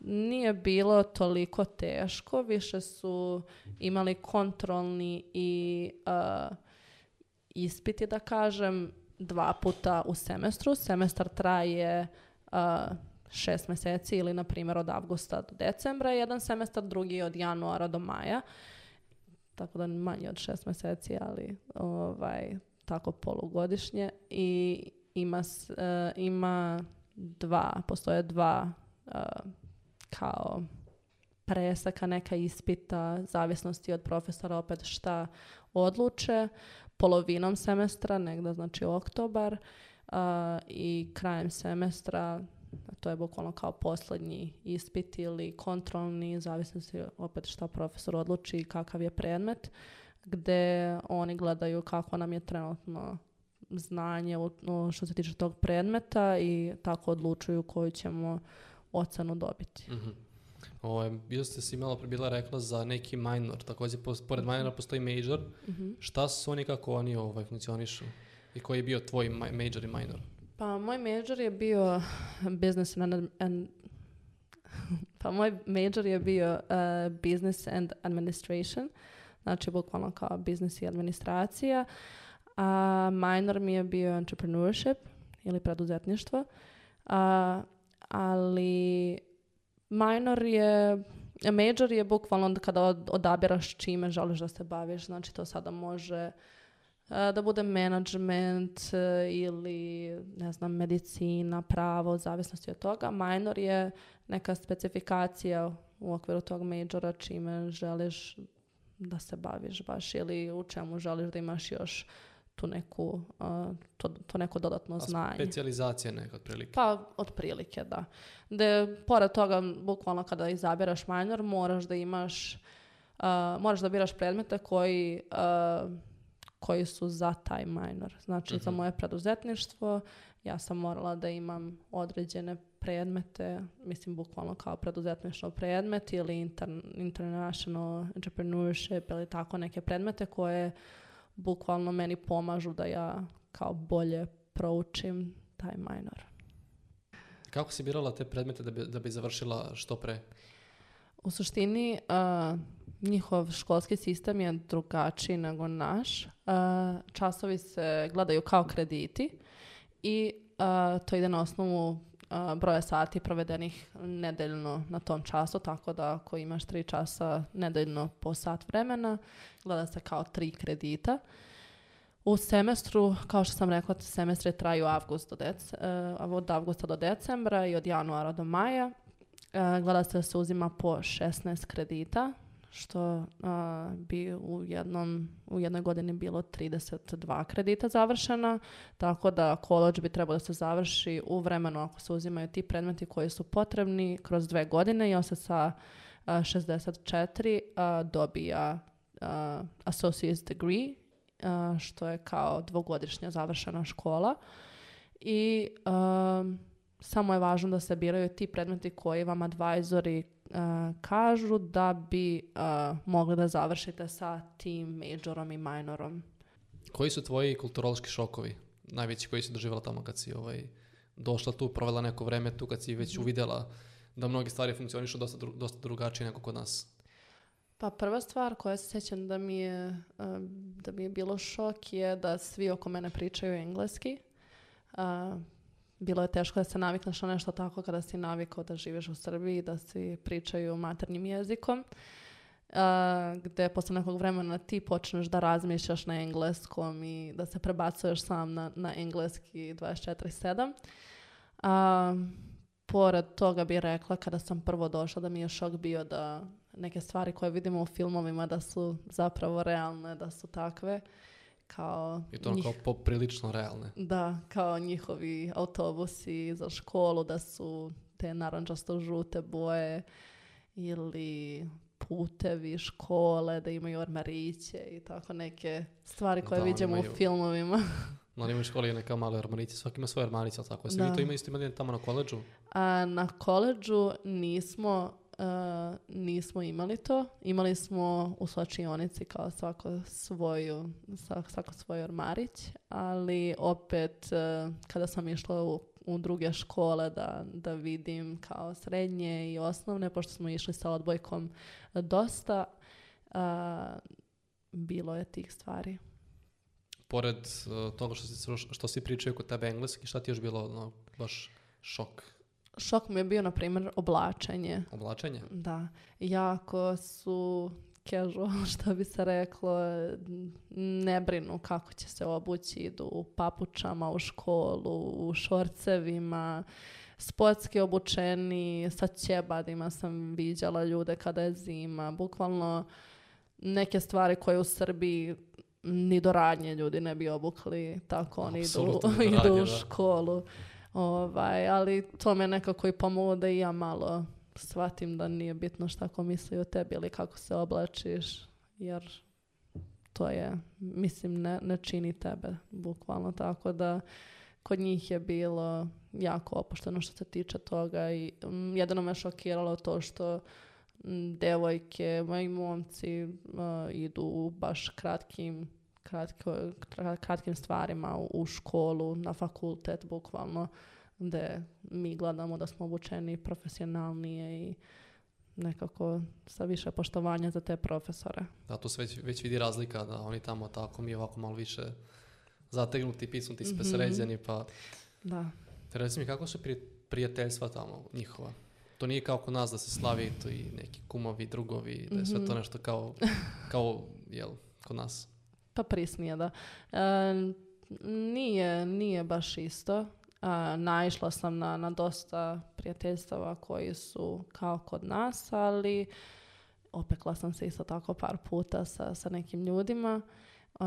nije bilo toliko teško, više su imali kontrolni i ispiti, da kažem, dva puta u semestru. Semestar traje a, šest mjeseci ili na primjer od avgusta do decembra jedan semestar, drugi od januara do maja. Tako da manje od šest mjeseci, ali ovaj, tako polugodišnje. I ima, e, ima dva, postoje dva e, kao presaka, neka ispita, zavisnosti od profesora opet šta odluče. Polovinom semestra, negdje znači oktobar, Uh, i krajem semestra to je bukvalno kao posljednji ispit ili kontrolni, zavisno se opet šta profesor odluči i kakav je predmet, gdje oni gledaju kako nam je trenutno znanje što se tiče tog predmeta i tako odlučuju koju ćemo ocenu dobiti. Mm-hmm. O, ovaj, bio ste si malo prebila rekla za neki minor, također pored minora mhm. postoji major. mm Šta su oni, kako oni ovaj, funkcionišu? koji je bio tvoj major i minor? Pa moj major je bio business and, pa moj major je bio uh, business and administration, znači bukvalno kao Business i administracija, a minor mi je bio entrepreneurship ili preduzetništvo, ali minor je Major je bukvalno kada odabiraš čime želiš da se baviš, znači to sada može E, da bude management e, ili ne znam medicina, pravo, u zavisnosti od toga. Minor je neka specifikacija u okviru tog majora čime želiš da se baviš baš ili u čemu želiš da imaš još tu neku, e, to, to, neko dodatno A znanje. specijalizacija neka otprilike? Pa otprilike, da. De, pored toga, bukvalno kada izabiraš minor, moraš da imaš, moraš da biraš predmete koji koji su za taj minor. Znači za mhm. moje preduzetništvo ja sam morala da imam određene predmete, mislim bukvalno kao preduzetništvo predmet ili inter, international entrepreneurship ili tako neke predmete koje bukvalno meni pomažu da ja kao bolje proučim taj minor. Kako si birala te predmete da bi, da bi završila što pre? U suštini uh, njihov školski sistem je drugačiji nego naš. E, časovi se gledaju kao krediti i e, to ide na osnovu e, broja sati provedenih nedeljno na tom času, tako da ako imaš tri časa nedeljno po sat vremena, gleda se kao tri kredita. U semestru, kao što sam rekla, semestre traju avgust do od avgusta do decembra i od januara do maja. Gleda se da se uzima po 16 kredita, što bi u, jednom, u jednoj godini bilo 32 kredita završena, tako da kolođ bi trebao da se završi u vremenu ako se uzimaju ti predmeti koji su potrebni kroz dve godine i on se sa 64 a, dobija associate's degree, što je kao dvogodišnja završena škola. I samo je važno da se biraju ti predmeti koji vam advajzori E, kažu da bi e, mogli da završite sa tim majorom i minorom. Koji su tvoji kulturološki šokovi? Najveći koji si doživjela tamo kad si ovaj, došla tu, provela neko vreme tu, kad si već mhm. uvidjela da mnogi stvari funkcionišu dosta, dru, dosta drugačije nego kod nas? Pa prva stvar koja se sjećam da mi je, e, da mi je bilo šok je da svi oko mene pričaju engleski bilo je teško da se navikneš na nešto tako kada si navikao da živiš u Srbiji, da si pričaju maternim jezikom. Uh, gdje posle nekog vremena ti počneš da razmišljaš na engleskom i da se prebacuješ sam na, na engleski 24-7. Uh, pored toga bi rekla kada sam prvo došla da mi je šok bio da neke stvari koje vidimo u filmovima da su zapravo realne, da su takve kao... I to ono njih... kao poprilično realne. Da, kao njihovi autobusi za školu da su te narančasto-žute boje ili putevi, škole, da imaju ormariće i tako neke stvari koje da, vidimo u filmovima. Na no, imaju je neka male ormarice, svaki ima svoje ormarice, tako. Jeste vi to imali, ste imali tamo na koleđu? A, na koleđu nismo, Eh, nismo imali to. Imali smo u svačionici kao svako, svoju, svako svoj ormarić, ali opet eh, kada sam išla u, druge škole da, da vidim kao srednje i osnovne, pošto smo išli sa odbojkom dosta, eh, bilo je tih stvari. Pored toga što si, što si pričao kod tebe engleski, šta ti još bilo ono, baš šok? šok mi je bio, na primjer, oblačenje. Oblačenje? Da. Jako su casual, što bi se reklo, ne brinu kako će se obući, idu u papučama u školu, u šorcevima, sportski obučeni, sa ćebadima sam viđala ljude kada je zima, bukvalno neke stvari koje u Srbiji ni do radnje ljudi ne bi obukli, tako oni idu, idu u školu. Ovaj, ali to me nekako i pomoglo da i ja malo shvatim da nije bitno šta ko misli o tebi ili kako se oblačiš, jer to je, mislim, ne, čini tebe, bukvalno. Tako da kod njih je bilo jako opušteno što se tiče toga i um, jedino me šokiralo to što mm, devojke, moji momci uh, idu baš kratkim kratko, kratkim stvarima u školu, na fakultet, bukvalno, gdje mi gledamo da smo obučeni profesionalnije i nekako sa više poštovanja za te profesore. Da, tu se već, vidi razlika da oni tamo tako, mi ovako malo više zategnuti, pisnuti, mhm. spesređeni, pa... Da. recimo, mi, kako su prijateljstva tamo njihova? To nije kao kod nas da se slavi tu i neki kumovi, drugovi, da je sve to mhm. nešto kao, kao jel, kod nas pa prisnije da. E, nije, nije baš isto. E, naišla sam na, na dosta prijateljstava koji su kao kod nas, ali opekla sam se isto tako par puta sa, sa nekim ljudima. E,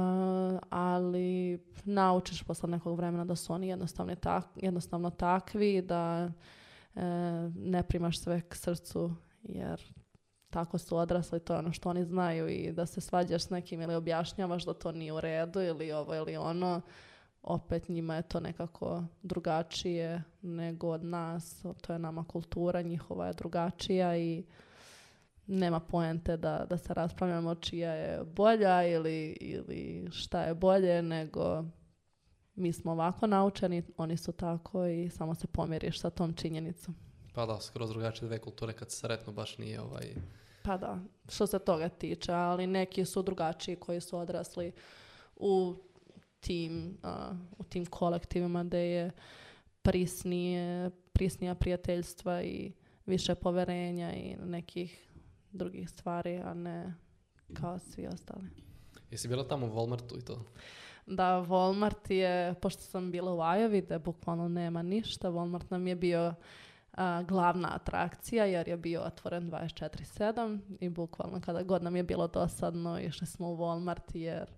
ali naučiš posle nekog vremena da su oni jednostavno, tak, jednostavno takvi da e, ne primaš sve k srcu jer tako su odrasli, to je ono što oni znaju i da se svađaš s nekim ili objašnjavaš da to nije u redu ili ovo ili ono, opet njima je to nekako drugačije nego od nas, to je nama kultura, njihova je drugačija i nema poente da, da se raspravljamo čija je bolja ili, ili šta je bolje, nego mi smo ovako naučeni, oni su tako i samo se pomiriš sa tom činjenicom. Pa da, skroz drugačije dve kulture kad se sretno baš nije ovaj... Pa da, što se toga tiče, ali neki su drugačiji koji su odrasli u tim, u tim kolektivima gdje je prisnije, prisnija prijateljstva i više poverenja i nekih drugih stvari, a ne kao svi ostali. Jesi bila tamo u Walmartu i to? Da, Walmart je, pošto sam bila u Ajovi, da bukvalno nema ništa, Walmart nam je bio a, glavna atrakcija jer je bio otvoren 24-7 i bukvalno kada god nam je bilo dosadno išli smo u Walmart jer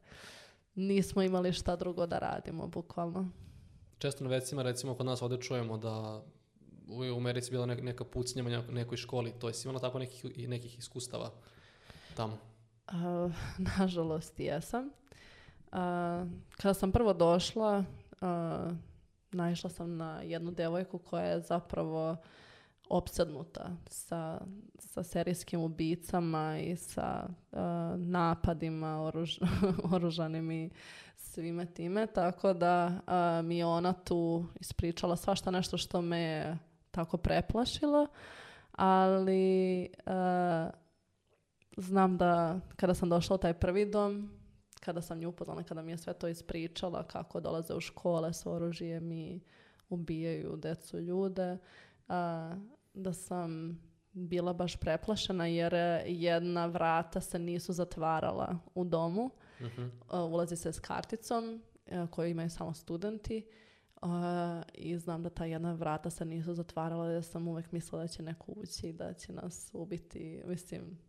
nismo imali šta drugo da radimo bukvalno. Često na vecima recimo kod nas ovdje čujemo da u, u Americi bila neka, pucnjama u nekoj školi, to je imala tako nekih, nekih iskustava tamo? A, nažalost, jesam. kada sam prvo došla, naišla sam na jednu devojku koja je zapravo opsadnuta sa, sa serijskim ubicama i sa e, napadima oruž, oružanim i svime time. Tako da e, mi je ona tu ispričala svašta nešto što me je tako preplašilo. Ali e, znam da kada sam došla u taj prvi dom, kada sam nju upoznala, kada mi je sve to ispričala, kako dolaze u škole s oružjem i ubijaju decu ljude, da sam bila baš preplašena jer jedna vrata se nisu zatvarala u domu. Mhm. ulazi se s karticom a, koju imaju samo studenti i znam da ta jedna vrata se nisu zatvarala jer sam uvek mislila da će neko ući i da će nas ubiti. Mislim,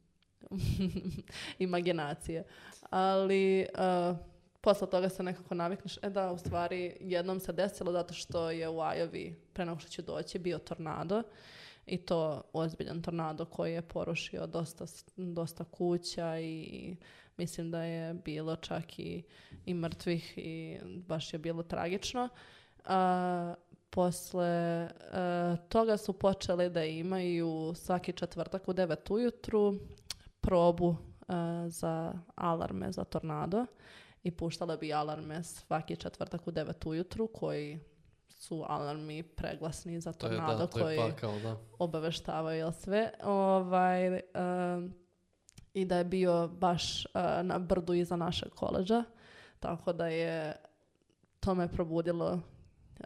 imaginacije. Ali uh, posle toga se nekako navikneš. E da, u stvari, jednom se desilo zato što je u Ajovi, pre nego što će doći, bio tornado. I to ozbiljan tornado koji je porušio dosta, dosta kuća i mislim da je bilo čak i, i mrtvih i baš je bilo tragično. A, posle eh, toga su počeli da imaju svaki četvrtak u devet ujutru probu eh, za alarme za tornado i puštala bi alarme svaki četvrtak u devet ujutru koji su alarmi preglasni za tornado to je, da, koji pakao, obaveštavaju sve. Ovaj, I da je bio baš eh, na brdu iza našeg koleđa. Tako da je to me probudilo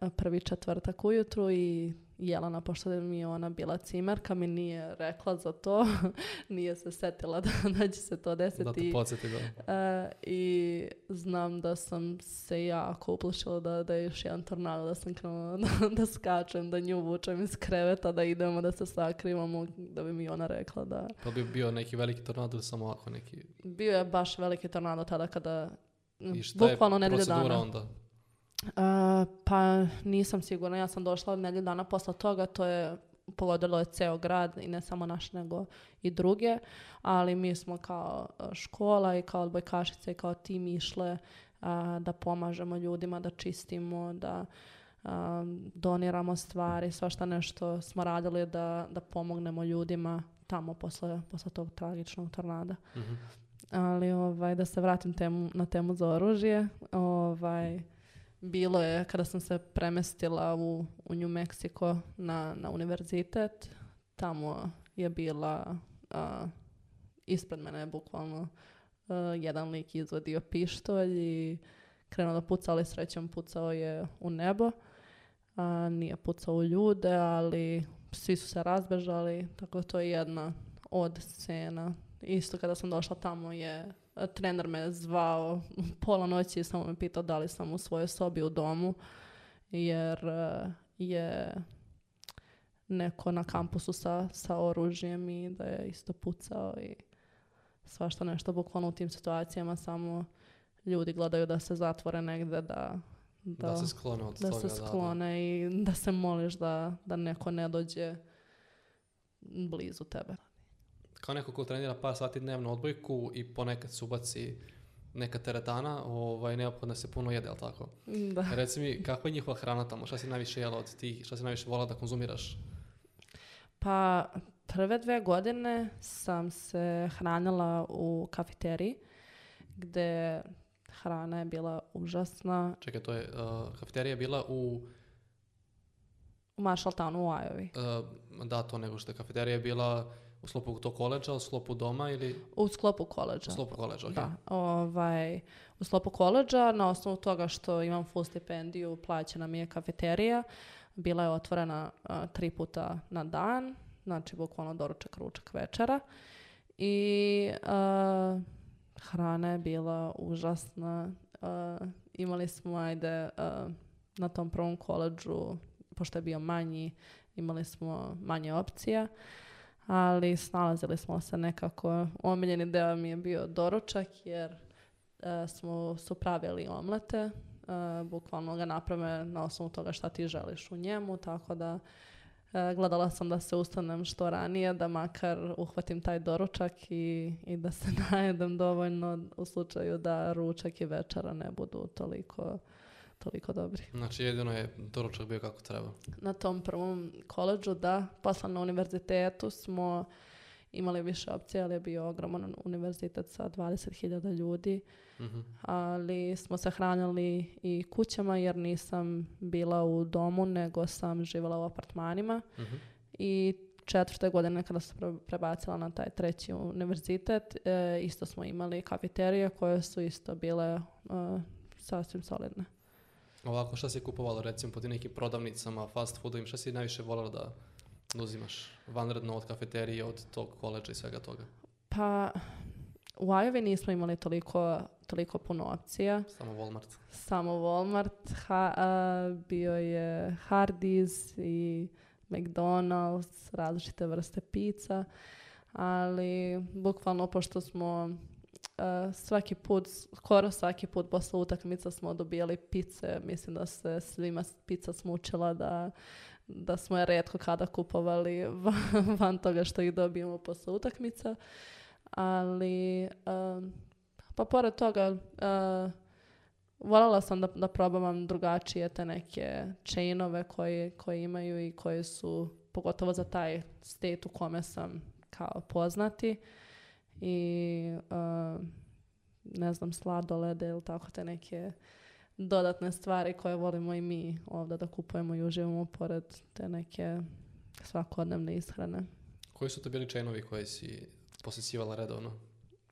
eh, prvi četvrtak ujutru i Jelena, pošto mi je ona bila cimerka, mi nije rekla za to, nije se setila da, da će se to desiti. Da te podsjeti, da. Uh, I znam da sam se jako uplašila da, da je još jedan tornado, da sam krenula da, da skačem, da nju vučem iz kreveta, da idemo, da se sakrivamo, da bi mi ona rekla da... To bi bio neki veliki tornado ili samo ovako neki... Bio je baš veliki tornado tada kada... I šta je procedura onda? pa nisam sigurna, ja sam došla nedelju dana posle toga, to je pogodilo je ceo grad i ne samo naš nego i druge, ali mi smo kao škola i kao odbojkašice i kao tim išle da pomažemo ljudima, da čistimo, da doniramo stvari, svašta nešto smo radili da, da pomognemo ljudima tamo posle, posle tog tragičnog tornada. Mhm. Ali ovaj, da se vratim temu, na temu za oružje. Ovaj, bilo je kada sam se premestila u, u New Mexico na, na univerzitet, tamo je bila, a, ispred mene je bukvalno jedan lik izvadio pištolj i krenuo da puca, ali srećom pucao je u nebo. A, nije pucao u ljude, ali svi su se razbežali, tako to je jedna od scena. Isto kada sam došla tamo je trener me zvao pola noći i samo me pitao da li sam u svojoj sobi u domu jer eh, je neko na kampusu sa, sa oružjem i da je isto pucao i svašta nešto bukvalno u tim situacijama samo ljudi gledaju da se zatvore negdje da da, se sklone i da se moliš da, da neko ne dođe blizu tebe kao neko ko trenira par sati dnevno odbojku i ponekad se ubaci neka teretana, ovaj, neophodno se puno jede, ali tako? Da. Reci mi, kakva je njihova hrana tamo? Šta si najviše jela od tih, šta si najviše vola da konzumiraš? Pa, prve dve godine sam se hranila u kafeteriji, gde hrana je bila užasna. Čekaj, to je, uh, kafeterija je bila u... U Marshalltownu u Ajovi. Uh, da, to nego što je kafeterija je bila u sklopu to koleđa, u sklopu doma ili... U sklopu koleđa. U sklopu koleđa, Da, ovaj, u sklopu koleđa, na osnovu toga što imam full stipendiju, plaćena mi je kafeterija, bila je otvorena tri puta na dan, znači bukvalno doručak, ručak, večera. I uh, hrana je bila užasna. imali smo, ajde, na tom prvom koleđu, pošto je bio manji, imali smo manje opcija ali snalazili smo se nekako. Omiljeni deo mi je bio doručak jer e, smo su pravili omlete, e, bukvalno ga naprave na osnovu toga šta ti želiš u njemu, tako da e, gledala sam da se ustanem što ranije, da makar uhvatim taj doručak i, i da se najedem dovoljno u slučaju da ručak i večera ne budu toliko toliko dobri. Znači jedino je doručak bio kako treba. Na tom prvom koleđu, da. Posla na univerzitetu smo imali više opcije, ali je bio ogroman univerzitet sa 20.000 ljudi. Mhm. Ali smo se hranjali i kućama jer nisam bila u domu, nego sam živjela u apartmanima. Mhm. I četvrte godine kada sam prebacila na taj treći univerzitet, e, isto smo imali kafeterije koje su isto bile e, sasvim solidne. Ovako, šta si kupovala recimo po nekim prodavnicama, fast foodovim, šta si najviše volala da uzimaš vanredno od kafeterije, od tog koleđa i svega toga? Pa, u Ajovi nismo imali toliko, toliko puno opcija. Samo Walmart. Samo Walmart. Ha, bio je Hardee's i McDonald's, različite vrste pizza. Ali, bukvalno, pošto smo Uh, svaki put, skoro svaki put posle utakmica smo dobijali pice. Mislim da se svima pica smučila da, da smo je redko kada kupovali van, toga što ih dobijemo posle utakmica. Ali, uh, pa pored toga, uh, voljela sam da, da probavam drugačije te neke chainove koje, imaju i koje su, pogotovo za taj state u kome sam kao poznati i uh, ne znam, sladolede ili tako te neke dodatne stvari koje volimo i mi ovdje da kupujemo i uživamo pored te neke svakodnevne ishrane. Koji su to bili čajnovi koji si posjećivala redovno?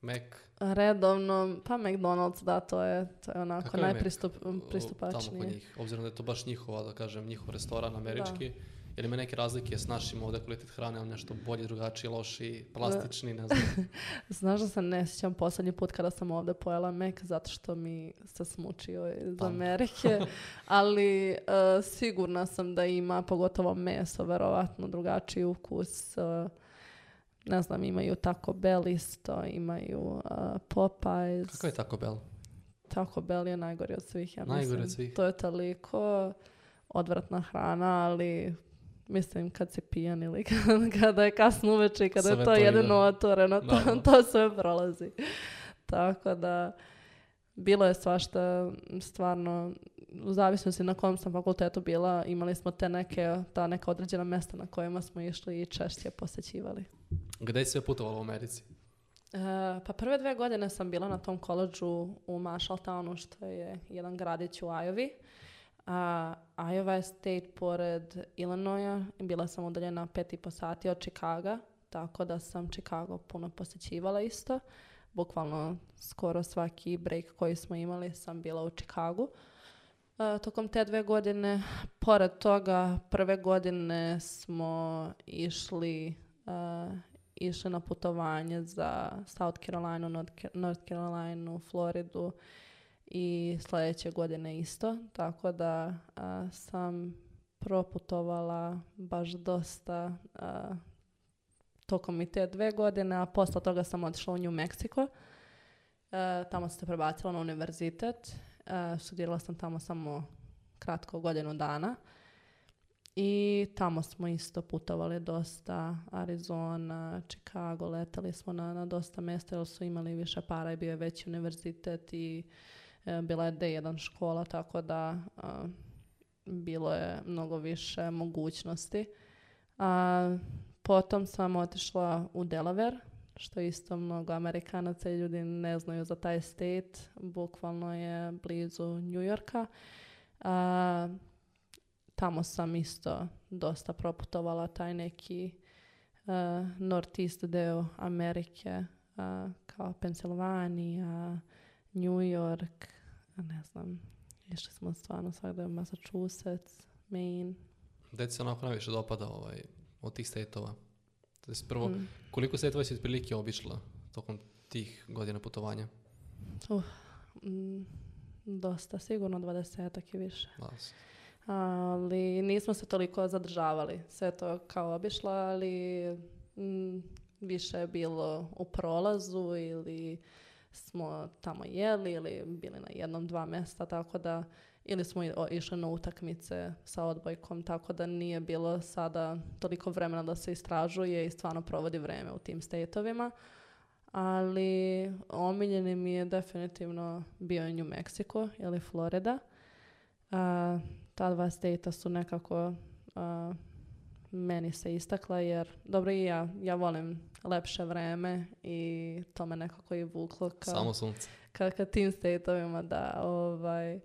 Mac? Redovno, pa McDonald's, da, to je, to je onako najpristupačnije. Tamo kod njih, obzirom da je to baš njihova, da kažem, njihov restoran američki. Jer ima neke razlike s našim ovdje kvalitet hrane, ali nešto bolje, drugačije, loši, plastični, ne znam. Znaš da se ne sjećam posljednji put kada sam ovdje pojela mek, zato što mi se smučio iz Amerike, ali e, sigurna sam da ima pogotovo meso, verovatno drugačiji ukus. E, ne znam, imaju tako Bell isto, imaju e, Popeyes. Kako je tako Bell? Taco Bell je najgori od svih, ja najgori mislim. Od svih. To je toliko odvratna hrana, ali Mislim, kad si pijan ili kada je kasno uveče i kada je to, to jedino otvoreno, to, to sve prolazi. Tako da, bilo je svašta stvarno, u zavisnosti na kom sam fakultetu bila, imali smo te neke, ta neka određena mjesta na kojima smo išli i češće posjećivali. Gde si sve putovala u Americi? E, pa prve dve godine sam bila na tom koleđu u Marshalltownu, što je jedan gradić u Ajovi a Iowa State pored Illinoisa. Bila sam udaljena pet i po sati od Chicago, tako da sam Chicago puno posjećivala isto. Bukvalno skoro svaki break koji smo imali sam bila u Chicago tokom te dve godine, pored toga, prve godine smo išli, uh, išli na putovanje za South Carolina, North Carolina, Floridu i sljedeće godine isto, tako da sam proputovala baš dosta tokom i te dve godine, a posle toga sam otišla u New Mexico. tamo sam se prebacila na univerzitet. Studirala sam tamo samo kratko godinu dana. I tamo smo isto putovali dosta, Arizona, Chicago, letali smo na, na dosta mjesta jer su imali više para i bio je veći univerzitet i E, bila je D1 škola, tako da e, bilo je mnogo više mogućnosti. A potom sam otišla u Delaware, što isto mnogo Amerikanaca i ljudi ne znaju za taj state. Bukvalno je blizu Yorka. A, tamo sam isto dosta proputovala taj neki uh, northeast deo Amerike, kao Pensilvanija, New York, ne znam, išli smo stvarno svakda u Massachusetts, Maine. Deci se onako najviše dopada ovaj, od tih stetova? To prvo, mm. koliko stetova si otprilike obišla tokom tih godina putovanja? Uh, mm, dosta, sigurno dvadesetak i više. Ali nismo se toliko zadržavali. Sve to kao obišla, ali mm, više je bilo u prolazu ili smo tamo jeli ili bili na jednom dva mjesta, tako da ili smo išli na utakmice sa odbojkom, tako da nije bilo sada toliko vremena da se istražuje i stvarno provodi vrijeme u tim stejtovima. Ali omiljeni mi je definitivno bio New Mexico ili Florida. A, ta dva stejta su nekako meni se istakla jer dobro i ja, ja volim lepše vreme i to me nekako i vuklo ka Samo sunce. Ka, ka tim stateovima da ovaj,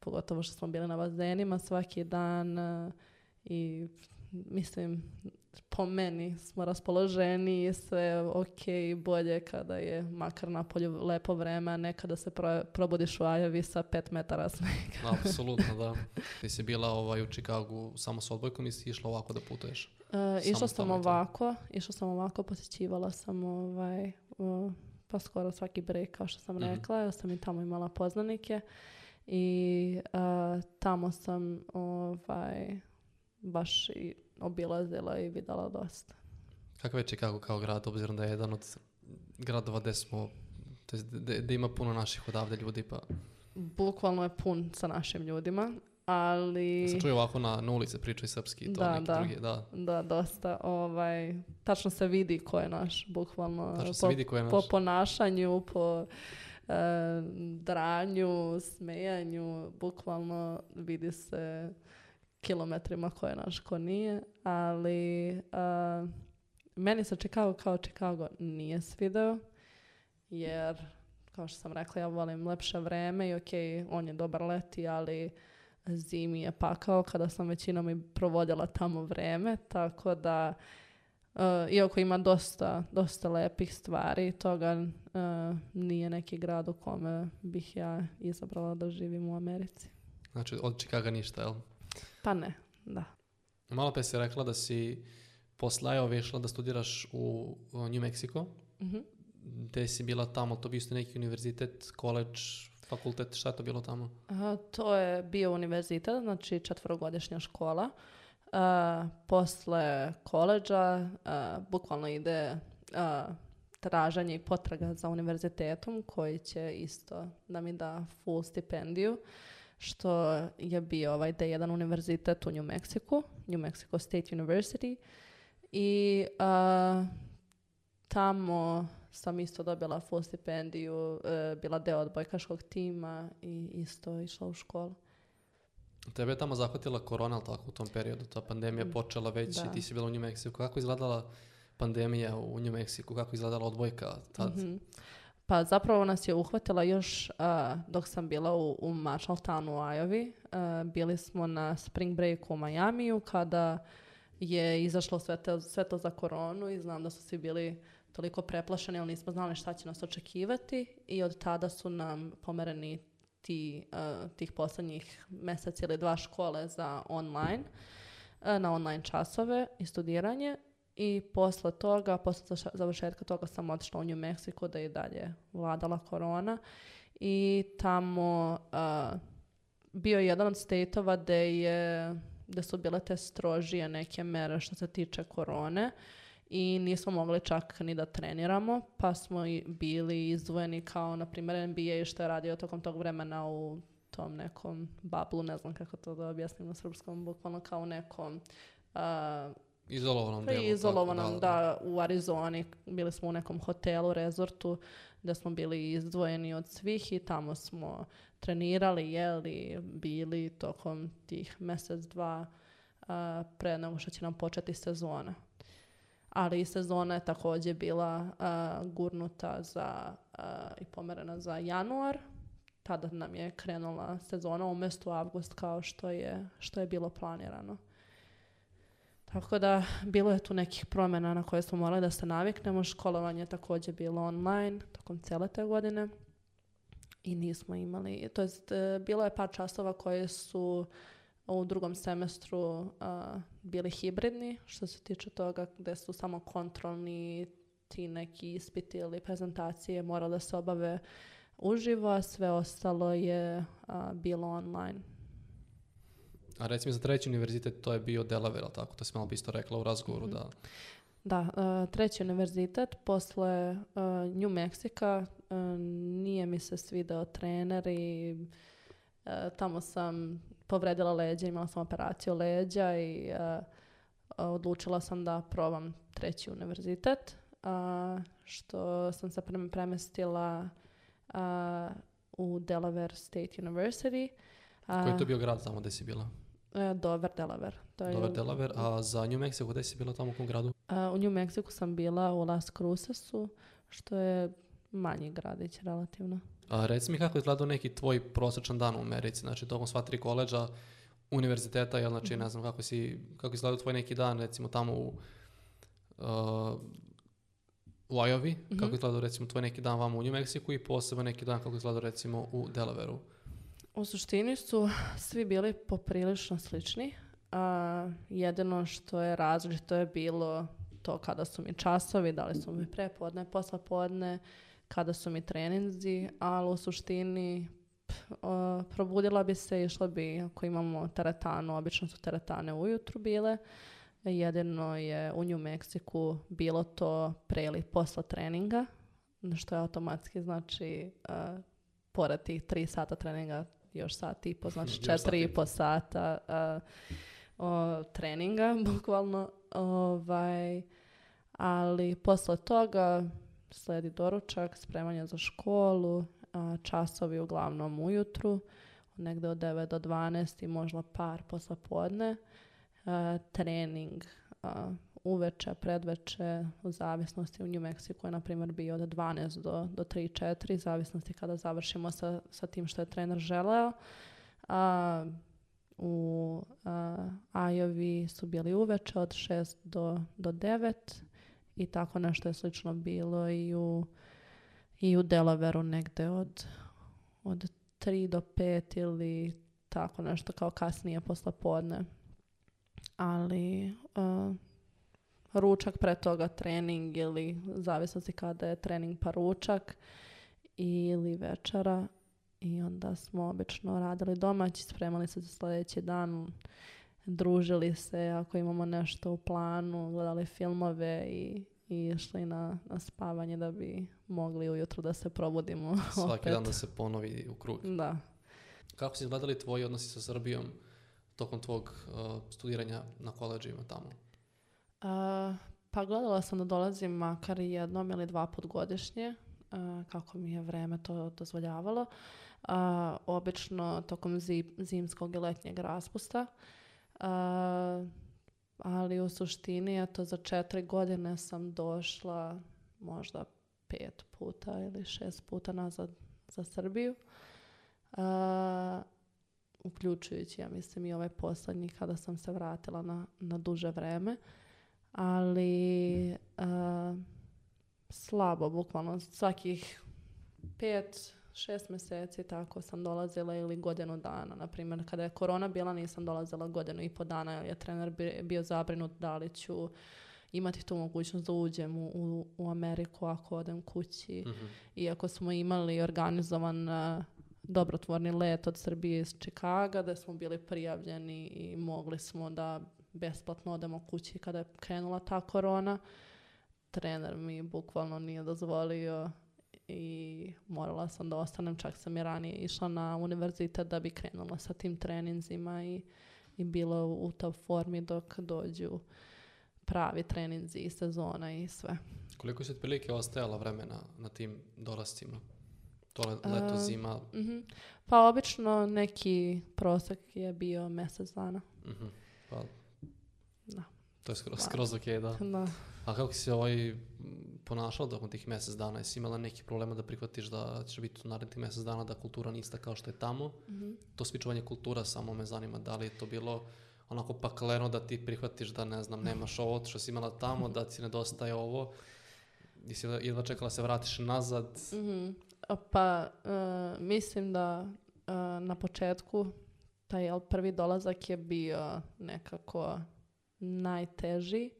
pogotovo što smo bili na bazenima svaki dan eh, i mislim po meni smo raspoloženi i sve ok, bolje kada je makar na polju lepo vreme, a ne kada se pro, probodiš u Ajavi sa pet metara snega. Apsolutno, da. Ti si bila ovaj, u Čikagu samo s odbojkom i si išla ovako da putuješ? E, išla sam ovako, išla sam ovako, posjećivala sam ovaj, pa skoro svaki break, kao što sam mhm. rekla, ja sam i tamo imala poznanike i tamo sam ovaj, baš i obilazila i vidjela dosta. Kako je kako kao grad, obzirom da je jedan od gradova gdje smo, to gdje ima puno naših odavde ljudi pa... Bukvalno je pun sa našim ljudima, ali... Ja sam čuo ovako na, na ulici pričaju srpski i to da, neki drugi, da. Da, dosta. Ovaj, tačno se vidi ko je naš, bukvalno. po, vidi ko Po ponašanju, po e, dranju, smejanju, bukvalno vidi se kilometrima koje je naš, nije, ali meni se Chicago kao Chicago nije svideo, jer kao što sam rekla, ja volim lepše vreme i ok, on je dobar leti, ali zimi je pakao kada sam većinom i provodila tamo vreme, tako da e, iako ima dosta, dosta lepih stvari, toga e, nije neki grad u kome bih ja izabrala da živim u Americi. Znači, od Čikaga ništa, jel? Pa ne, da. Malo pa si rekla da si posle je da studiraš u New Mexico. Gde mhm. si bila tamo? To bi isto neki univerzitet, koleđ, fakultet, šta je to bilo tamo? to je bio univerzitet, znači četvrogodišnja škola. posle koleđa bukvalno ide traženje i potraga za univerzitetom koji će isto da mi da full stipendiju što je bio ovaj da 1 jedan univerzitet u New Mexico, New Mexico State University i uh, tamo sam isto dobila full stipendiju, uh, bila deo odbojkaškog tima i isto išla u školu. Tebe je tamo zahvatila korona, tako, u tom periodu? Ta pandemija mm, počela već i ti si bila u New Mexico. Kako izgledala pandemija u New Mexico? Kako izgledala odbojka tad? mm pa zapravo nas je uhvatila još dok sam bila u, u Town u Ajovi. bili smo na spring breaku u Majamiju kada je izašlo sve, te, sve to za koronu i znam da su svi bili toliko preplašeni ali nismo znali šta će nas očekivati i od tada su nam pomereni ti, tih posljednjih mjesec ili dva škole za online na online časove i studiranje i posle toga, posle završetka toga sam otišla u New Mexico da je dalje vladala korona i tamo bio jedan od stateova da je da su bile te strožije neke mere što se tiče korone i nismo mogli čak ni da treniramo, pa smo i bili izdvojeni kao, na primjer, NBA što je radio tokom tog vremena u tom nekom bablu, ne znam kako to da objasnim na srpskom, bukvalno kao nekom izolovanom delu. Izolovanom, da, u Arizoni. Bili smo u nekom hotelu, rezortu, da smo bili izdvojeni od svih i tamo smo trenirali, jeli, bili tokom tih mjesec, dva uh, pre nego što će nam početi sezona. Ali i sezona je također bila gurnuta za, i pomerena za januar. Tada nam je krenula sezona umjesto avgust kao što je, što je bilo planirano. Tako da bilo je tu nekih promjena na koje smo morali da se naviknemo. Školovanje je također bilo online tokom cijele te godine i nismo imali. To je e, bilo je par časova koje su u drugom semestru bili hibridni što se tiče toga gdje su samo kontrolni ti neki ispiti ili prezentacije morali da se obave uživo, a sve ostalo je bilo online. A recimo za treći univerzitet to je bio Delaware, tako? To si malo isto rekla u razgovoru mhm. da... Da, e, treći univerzitet posle e, New Mexico e, nije mi se svidao trener i tamo sam povredila leđa, imala sam operaciju leđa i odlučila sam da probam treći univerzitet, što sam se premestila u Delaware State University. Koji je to bio grad tamo gdje si bila? E, Dover, Delaware. To je Dover, Delaware. A za New Mexico, gdje si bila tamo u kom gradu? A, e, u New Mexico sam bila u Las Crucesu, što je manji gradić relativno. A, reci mi kako je izgledao neki tvoj prosječan dan u Americi, znači tokom sva tri koleđa, univerziteta, jel, znači ne mhm. znam kako si, kako izgledao tvoj neki dan, recimo tamo u uh, kako mhm. je izgledao recimo tvoj neki dan vamo u New Mexico i posebno neki dan kako je izgledao recimo u Delawareu. U suštini su svi bili poprilično slični. A, jedino što je različito je bilo to kada su mi časovi, da li su mi prepodne, podne, kada su mi treninzi, ali u suštini probudila bi se, išla bi, ako imamo teretanu, obično su teretane ujutru bile, jedino je u New Meksiku bilo to pre ili posla treninga, što je automatski znači a, pored tih tri sata treninga još sat i po, znači četiri i po sata o, treninga, bukvalno. Ovaj, ali posle toga sledi doručak, spremanje za školu, a, časovi uglavnom ujutru, negde od 9 do 12 i možda par posle podne, trening uveče, predveče, u zavisnosti u New Mexico je na primjer bio od 12 do, do 3-4, zavisnosti kada završimo sa, sa tim što je trener želeo. A, u a, Ajovi su bili uveče od 6 do, do 9 i tako nešto je slično bilo i u, i u Delaveru negde od, od 3 do 5 ili tako nešto kao kasnije posle podne. Ali ručak, pre toga trening ili zavisnosti kada je trening pa ručak ili večera i onda smo obično radili domaći, znači spremali se za sljedeći dan, družili se ako imamo nešto u planu, gledali filmove i, i išli na, na spavanje da bi mogli ujutro da se probudimo. Svaki dan da se ponovi u krug. Da. Kako si izgledali tvoji odnosi sa Srbijom tokom tvog uh, studiranja na koleđima tamo? Uh, pa gledala sam da dolazim makar jednom ili dva put godišnje, kako mi je vreme to dozvoljavalo. Uh, obično tokom zimskog i letnjeg raspusta. ali u suštini, to za četiri godine sam došla možda pet puta ili šest puta nazad za Srbiju. uključujući, ja mislim, i ovaj posljednji kada sam se vratila na, na duže vreme ali uh, slabo, bukvalno svakih pet, šest mjeseci tako sam dolazila ili godinu dana. na primjer kada je korona bila nisam dolazila godinu i po dana jer je trener bio zabrinut da li ću imati tu mogućnost da uđem u, u Ameriku ako odem kući. Mhm. Iako smo imali organizovan eh, dobrotvorni let od Srbije iz Čikaga da smo bili prijavljeni i mogli smo da besplatno odemo kući kada je krenula ta korona. Trener mi bukvalno nije dozvolio i morala sam da ostanem, čak sam i ranije išla na univerzitet da bi krenula sa tim treninzima i, i bilo u ta formi dok dođu pravi treninzi i sezona i sve. Koliko se otprilike ostajala vremena na tim dolascima? To leto, zima? Uh, Pa obično neki prosek je bio mjesec dana. Uh mhm. Hvala. Pa da. To je skroz, skroz ok, da. da. A kako si ovaj ponašala dokon tih mjesec dana? Jesi imala neki problema da prihvatiš da će biti u narednih mjesec dana da kultura nista kao što je tamo? Mm -hmm. To svičovanje kultura samo me zanima. Da li je to bilo onako pakleno da ti prihvatiš da ne znam, nemaš ovo što si imala tamo, da ti nedostaje ovo? Jesi jedva čekala se vratiš nazad? Mm Pa e, mislim da e, na početku taj prvi dolazak je bio nekako najteži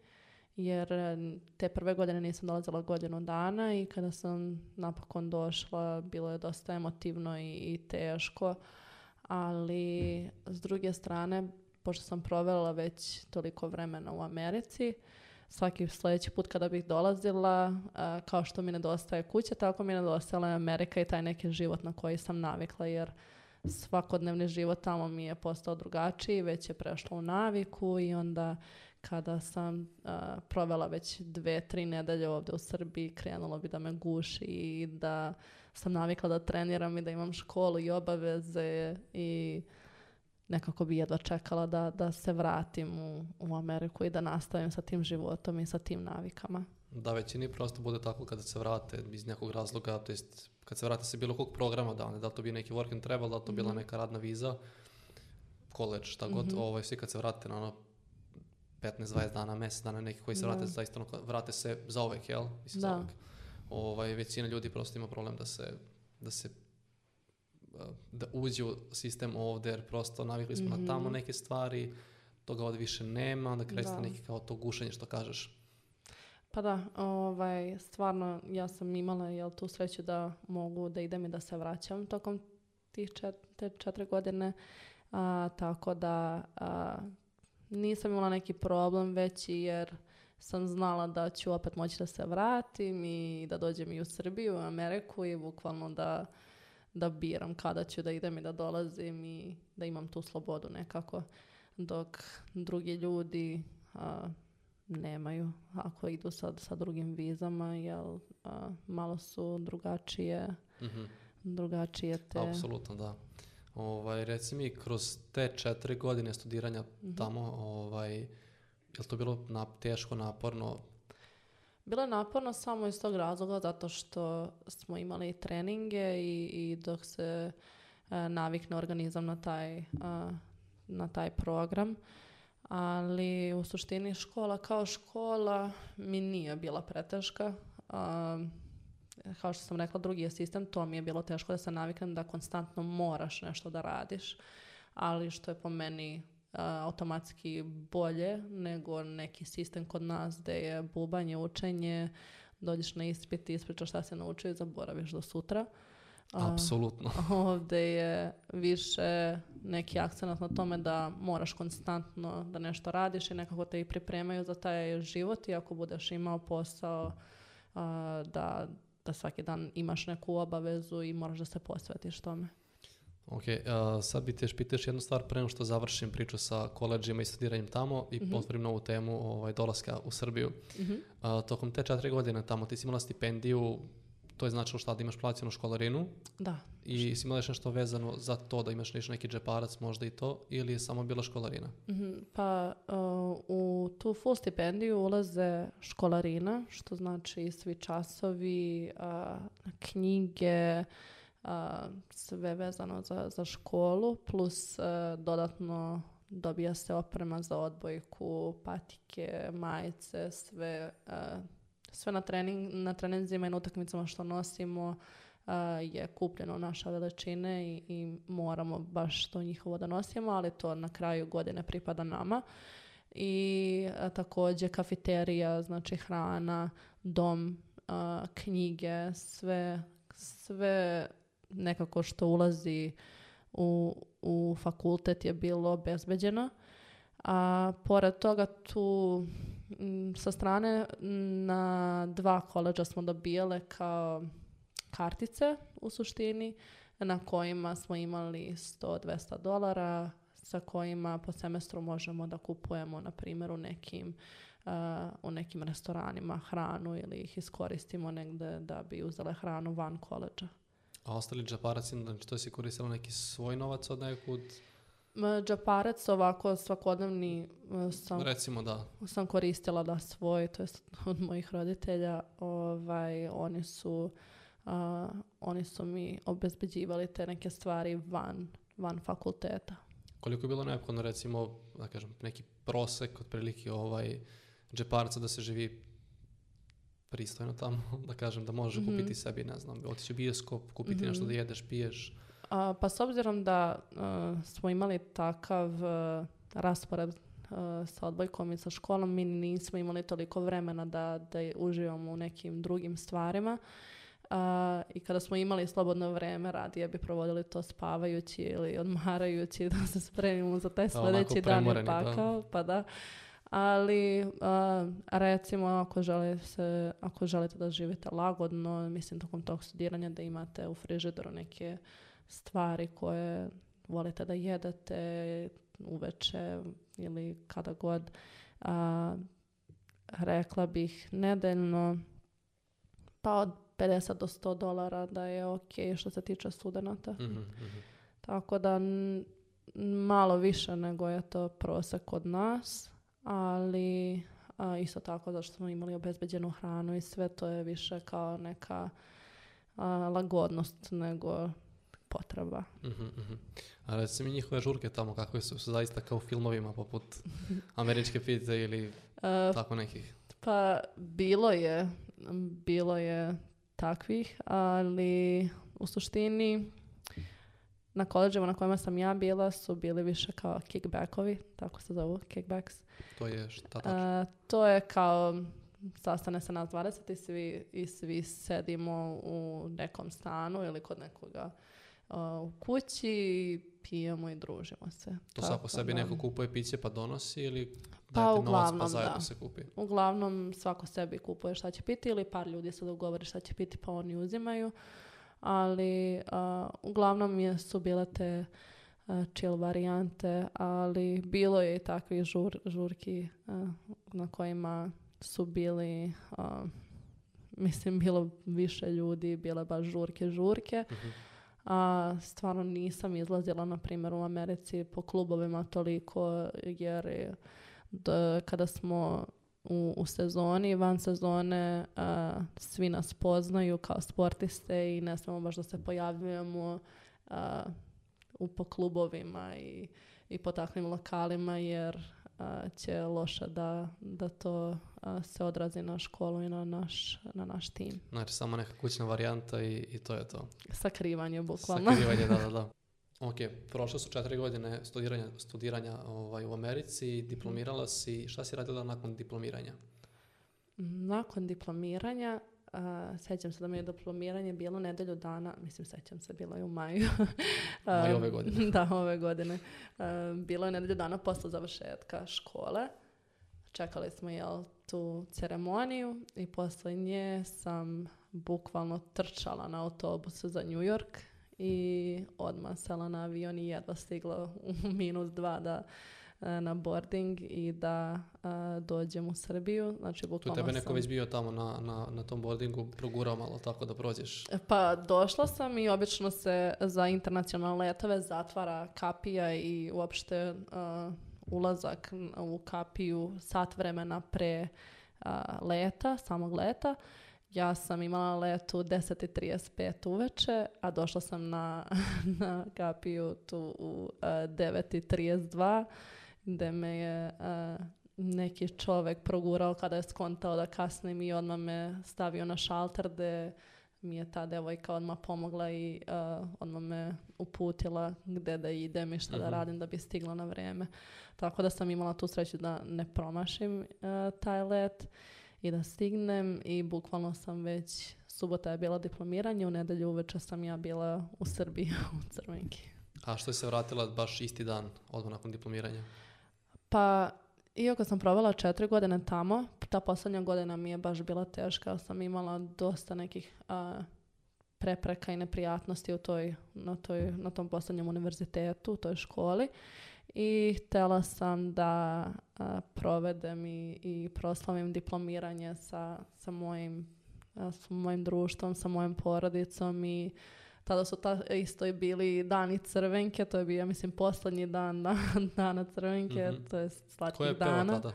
jer e, te prve godine nisam dolazila godinu dana i kada sam napokon došla bilo je dosta emotivno i, teško, ali s druge strane pošto sam provela već toliko vremena u Americi, svaki sljedeći put kada bih dolazila, e, kao što mi nedostaje kuća, tako mi nedostajala Amerika i taj neki život na koji sam navikla, jer svakodnevni život tamo mi je postao drugačiji, već je prešlo u naviku i onda kada sam a, provela već dve, tri nedelje ovdje u Srbiji, krenulo bi da me guši i da sam navikla da treniram i da imam školu i obaveze i nekako bi jedva čekala da, da se vratim u, u Ameriku i da nastavim sa tim životom i sa tim navikama. Da, većini prosto bude tako kada se vrate iz nekog razloga, to jest kad se vrate se bilo kog programa da li to bi neki work and travel, da li to bila mhm. neka radna viza, college, šta god, mhm. ovaj, svi kad se vrate na ono 15-20 dana, mjesec dana, neki koji se vrate, zaista vrate se za uvek, jel? Mislim, da. Za Ovaj, većina ljudi prosto ima problem da se, da se da uđe u sistem ovdje, jer prosto navikli smo mm na tamo mhm. neke stvari, toga ovdje više nema, onda kreće neki kao to gušenje što kažeš. Pa da, ovaj, stvarno ja sam imala jel, tu sreću da mogu da idem i da se vraćam tokom tih te četiri godine. A, tako da nisam imala neki problem veći jer sam znala da ću opet moći da se vratim i da dođem i u Srbiju, u Ameriku i bukvalno da, da biram kada ću da idem i da dolazim i da imam tu slobodu nekako. Dok drugi ljudi a, nemaju ako idu sad sa drugim vizama jel malo su drugačije mm drugačije te apsolutno da ovaj reci mi kroz te četiri godine studiranja mm-hmm. tamo ovaj jel to bilo na, teško naporno bilo je naporno samo iz tog razloga zato što smo imali treninge i, i dok se a, e, navikne organizam na taj na taj program ali u suštini škola kao škola mi nije bila preteška. kao što sam rekla, drugi je sistem, to mi je bilo teško da se naviknem da konstantno moraš nešto da radiš, ali što je po meni automatski bolje nego neki sistem kod nas gde je bubanje, učenje, dođeš na ispit, ispričaš šta se naučio i zaboraviš do sutra. Apsolutno. ovdje je više neki akcent na tome da moraš konstantno da nešto radiš i nekako te i pripremaju za taj život i ako budeš imao posao a, da, da svaki dan imaš neku obavezu i moraš da se posvetiš tome. Ok, a, sad bi te pitaš jednu stvar pre nego što završim priču sa koleđima i studiranjem tamo i mm -hmm. novu temu ovaj, dolaska u Srbiju. Mm tokom te četiri godine tamo ti si imala stipendiju to je značilo šta da imaš plaćenu školarinu da. i si imala još nešto vezano za to da imaš nešto neki džeparac možda i to ili je samo bila školarina? Mhm, pa e, u tu full stipendiju ulaze školarina što znači svi časovi, knjige, sve vezano za, za školu plus e, dodatno dobija se oprema za odbojku, patike, majice, sve e, sve na, trening, na treninzima i na utakmicama što nosimo uh, je kupljeno naša veličine i, i moramo baš to njihovo da nosimo, ali to na kraju godine pripada nama. I uh, također kafeterija, znači hrana, dom, uh, knjige, sve, sve nekako što ulazi u, u fakultet je bilo bezbeđeno. A pored toga tu Mm, sa strane na dva koleđa smo dobijale kao kartice u suštini na kojima smo imali 100-200 dolara sa kojima po semestru možemo da kupujemo na primjer u nekim u nekim restoranima hranu ili ih iskoristimo negde da bi uzele hranu van koleđa. A ostali džaparaci, znači to si koristila neki svoj novac od nekud? Džaparac ovako svakodnevni sam, Recimo da. sam koristila da svoj, to je od mojih roditelja, ovaj, oni su oni su mi obezbeđivali te neke stvari van, van fakulteta. Koliko je bilo neophodno recimo, da kažem, neki prosek otprilike ovaj džeparca da se živi pristojno tamo, da kažem, da možeš mhm. kupiti sebi, ne znam, otići u bioskop, kupiti mm -hmm. nešto da jedeš, piješ. A, pa s obzirom da smo imali takav raspored sa odbojkom i sa školom, mi nismo imali toliko vremena da, da uživamo u nekim drugim stvarima. I kada smo imali slobodno vreme, radije bi provodili to spavajući ili odmarajući da se spremimo za taj sljedeći dan i pakao. Pa da. Ali recimo ako, žele ako želite da živite lagodno, mislim tokom tog studiranja da imate u frižideru neke stvari koje volite da jedete uveče ili kada god. rekla bih nedeljno pa od 50 do 100 dolara da je ok što se tiče studenata. Mhm, mhm. Tako da malo više nego je to prosek kod nas, ali a, isto tako zato što smo imali obezbeđenu hranu i sve to je više kao neka lagodnost nego potreba. Uh-huh, uh A njihove žurke tamo kakve su, su zaista kao u filmovima poput američke pizze ili uh, tako nekih? Pa bilo je, bilo je takvih, ali u suštini na koleđima na kojima sam ja bila su bili više kao kickbackovi, tako se zovu, kickbacks. To je šta e, to je kao sastane se nas 20 i svi, i svi sedimo u nekom stanu ili kod nekoga u kući pijemo i družimo se. To Tako, svako sebi neko kupuje piće pa donosi ili pa uglavnom, novac pa zajedno se kupi? Uglavnom svako sebi kupuje šta će piti ili par ljudi se dogovori šta će piti pa oni uzimaju. Ali uglavnom su bile te chill varijante, ali bilo je i takvih žurki na kojima su bili mislim bilo više ljudi, bile baš žurke, žurke. Mhm a stvarno nisam izlazila na primjer u Americi po klubovima toliko jer da, kada smo u, sezoni, van sezone svi nas poznaju kao sportiste i ne smemo baš da se pojavljujemo u po klubovima i, i po takvim lokalima jer a, će loša da, da to se odrazi na školu i na naš, na naš tim. Znači samo neka kućna varijanta i, i to je to. Sakrivanje, bukvalno. Sakrivanje, da, Ok, prošle su četiri godine studiranja, studiranja ovaj, u Americi, diplomirala si, šta si radila nakon diplomiranja? Nakon diplomiranja Uh, sećam se da mi je diplomiranje bilo nedelju dana, mislim sećam se, bilo je u maju. ove godine. Um, da, ove godine. Um, bilo je nedelju dana posle završetka škole. Čekali smo jel, tu ceremoniju i posle nje sam bukvalno trčala na autobusu za New York i odmah sela na avion i jedva stigla u minus dva da E, na boarding i da e, dođem u Srbiju. Znači, bukvalno Tu tebe neko već bio tamo na, na, na tom boardingu, progurao malo tako da prođeš. E, pa došla sam i obično se za internacionalne letove zatvara kapija i uopšte ulazak u kapiju sat vremena pre leta, samog leta. Ja sam imala let u 10.35 uveče, a došla sam na, na kapiju tu u 9.32 gde me je neki čovek progurao kada je skontao da kasnim i odmah me stavio na šalter da mi je ta devojka odmah pomogla i odmah me uputila gde da idem i šta da mhm. radim da bi stigla na vrijeme. Tako da sam imala tu sreću da ne promašim taj let i da stignem i bukvalno sam već, subota je bila diplomiranje, u nedelju uveče sam ja bila u Srbiji u Crvenki. A što je se vratila baš isti dan odmah nakon diplomiranja? Pa iako sam provela četiri godine tamo, ta posljednja godina mi je baš bila teška. Sam imala dosta nekih prepreka i neprijatnosti u toj, na, toj, na tom posljednjem univerzitetu, u toj školi. I htjela sam da a, provedem i, proslavim diplomiranje sa, sa mojim, mojim društvom, sa mojim porodicom i tada su ta, isto i bili dani crvenke, to je bio, ja mislim, posljednji dan na, dana crvenke, mm-hmm. to je slatkih dana. Tada?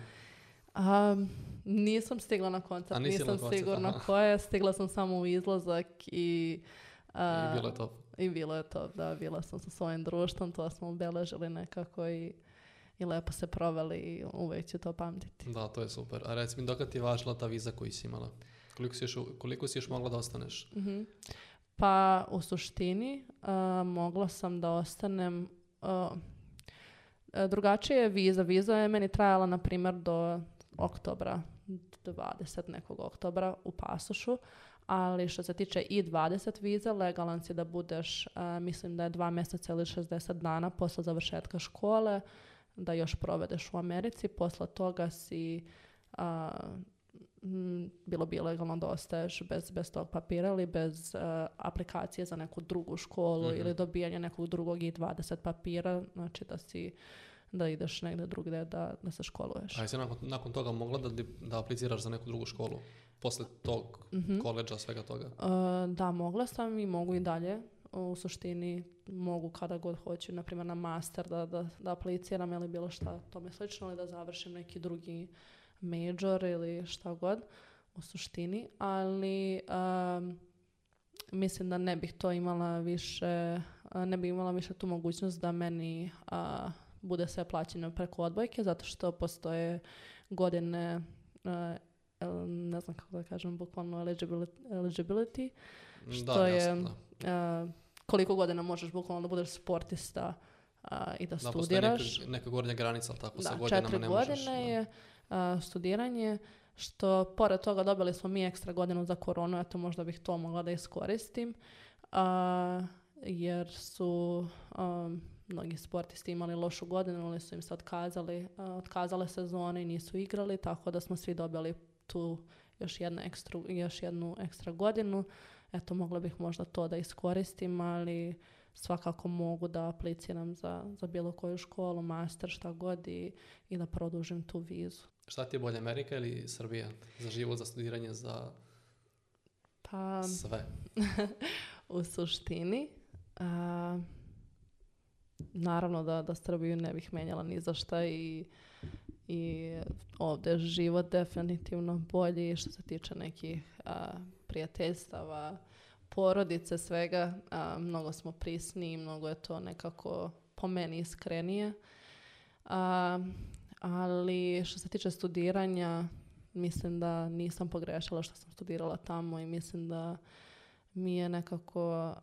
Um, nisam stigla na koncert, A, nisam koncert, sigurna aha. stigla sam samo u izlazak i... Uh, I bilo je top. I bilo je top, da, bila sam sa svojim društvom, to smo obeležili nekako i i lepo se proveli i uvijek ću to pamtiti. Da, to je super. A reci mi, dokad ti je važila ta viza koju si imala? Koliko si još, koliko si još mogla da ostaneš? Mm-hmm. Pa u suštini e, mogla sam da ostanem e, e, drugačije je viza. Viza je meni trajala na primjer do oktobra 20 nekog oktobra u pasošu, ali što se tiče i 20 viza, legalan si da budeš, mislim da je dva mjeseca ili 60 dana posle završetka škole, da još provedeš u Americi. posla toga si Mm, bilo bi ilegalno da ostaješ bez, bez tog papira ili bez e, aplikacije za neku drugu školu mhm. ili dobijanje nekog drugog i 20 papira, znači da si da ideš negdje drugdje da, da se školuješ. A jesi nakon, nakon toga mogla da, da apliciraš za neku drugu školu? Posle tog mhm. koleđa, svega toga? E, da, mogla sam i mogu i dalje u suštini mogu kada god hoću, na primjer na master da, da, da, apliciram ili bilo šta tome slično, ili da završim neki drugi major ili šta god u suštini, ali mislim da ne bih to imala više, ne bih imala više tu mogućnost da meni bude sve plaćeno preko odbojke, zato što postoje godine uh, ne znam kako da kažem, bukvalno eligibility, eligibility što je Uh, koliko godina možeš bukvalno da budeš sportista i da, da studiraš. Da, neka, neka gornja granica, ali tako da, sa godinama ne možeš. godine je E, studiranje, što pored toga dobili smo mi ekstra godinu za koronu, eto možda bih to mogla da iskoristim, jer su e, mnogi sportisti imali lošu godinu ali su im se otkazali, e, otkazale sezone i nisu igrali, tako da smo svi dobili tu još jednu ekstra, još jednu ekstra godinu. Eto, mogla bih možda to da iskoristim, ali svakako mogu da apliciram za, za bilo koju školu, master, šta god i da produžim tu vizu. Šta ti je bolje, Amerika ili Srbija? Za život, za studiranje, za pa, sve? u suštini, a, naravno da, da Srbiju ne bih menjala ni za šta i, i ovdje je život definitivno bolji što se tiče nekih prijateljstava, porodice, svega. mnogo smo prisniji, mnogo je to nekako po meni iskrenije. A, ali što se tiče studiranja, mislim da nisam pogrešila što sam studirala tamo i mislim da mi je nekako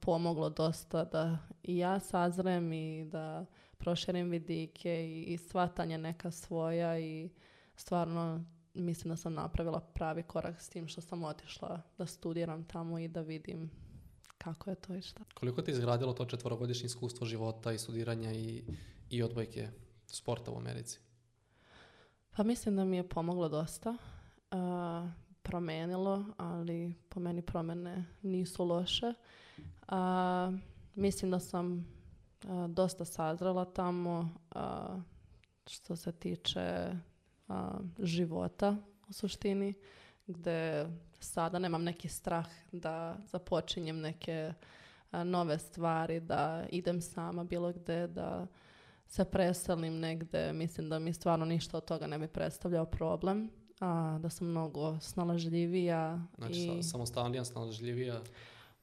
pomoglo dosta da i ja sazrem i da proširim vidike i, i shvatanje neka svoja i stvarno mislim da sam napravila pravi korak s tim što sam otišla da studiram tamo i da vidim kako je to i šta. Koliko ti je izgradilo to četvorogodišnje iskustvo života i studiranja i, i odbojke? sporta u Americi? Pa mislim da mi je pomoglo dosta. Uh, promenilo, ali po meni promene nisu loše. Uh, mislim da sam dosta sazrela tamo što se tiče života u suštini, gde sada nemam neki strah da započinjem neke nove stvari, da idem sama bilo gde, da se preselim negde, mislim da mi stvarno ništa od toga ne bi predstavljao problem. A, da sam mnogo snalažljivija. Znači, i... samostalnija, snalažljivija.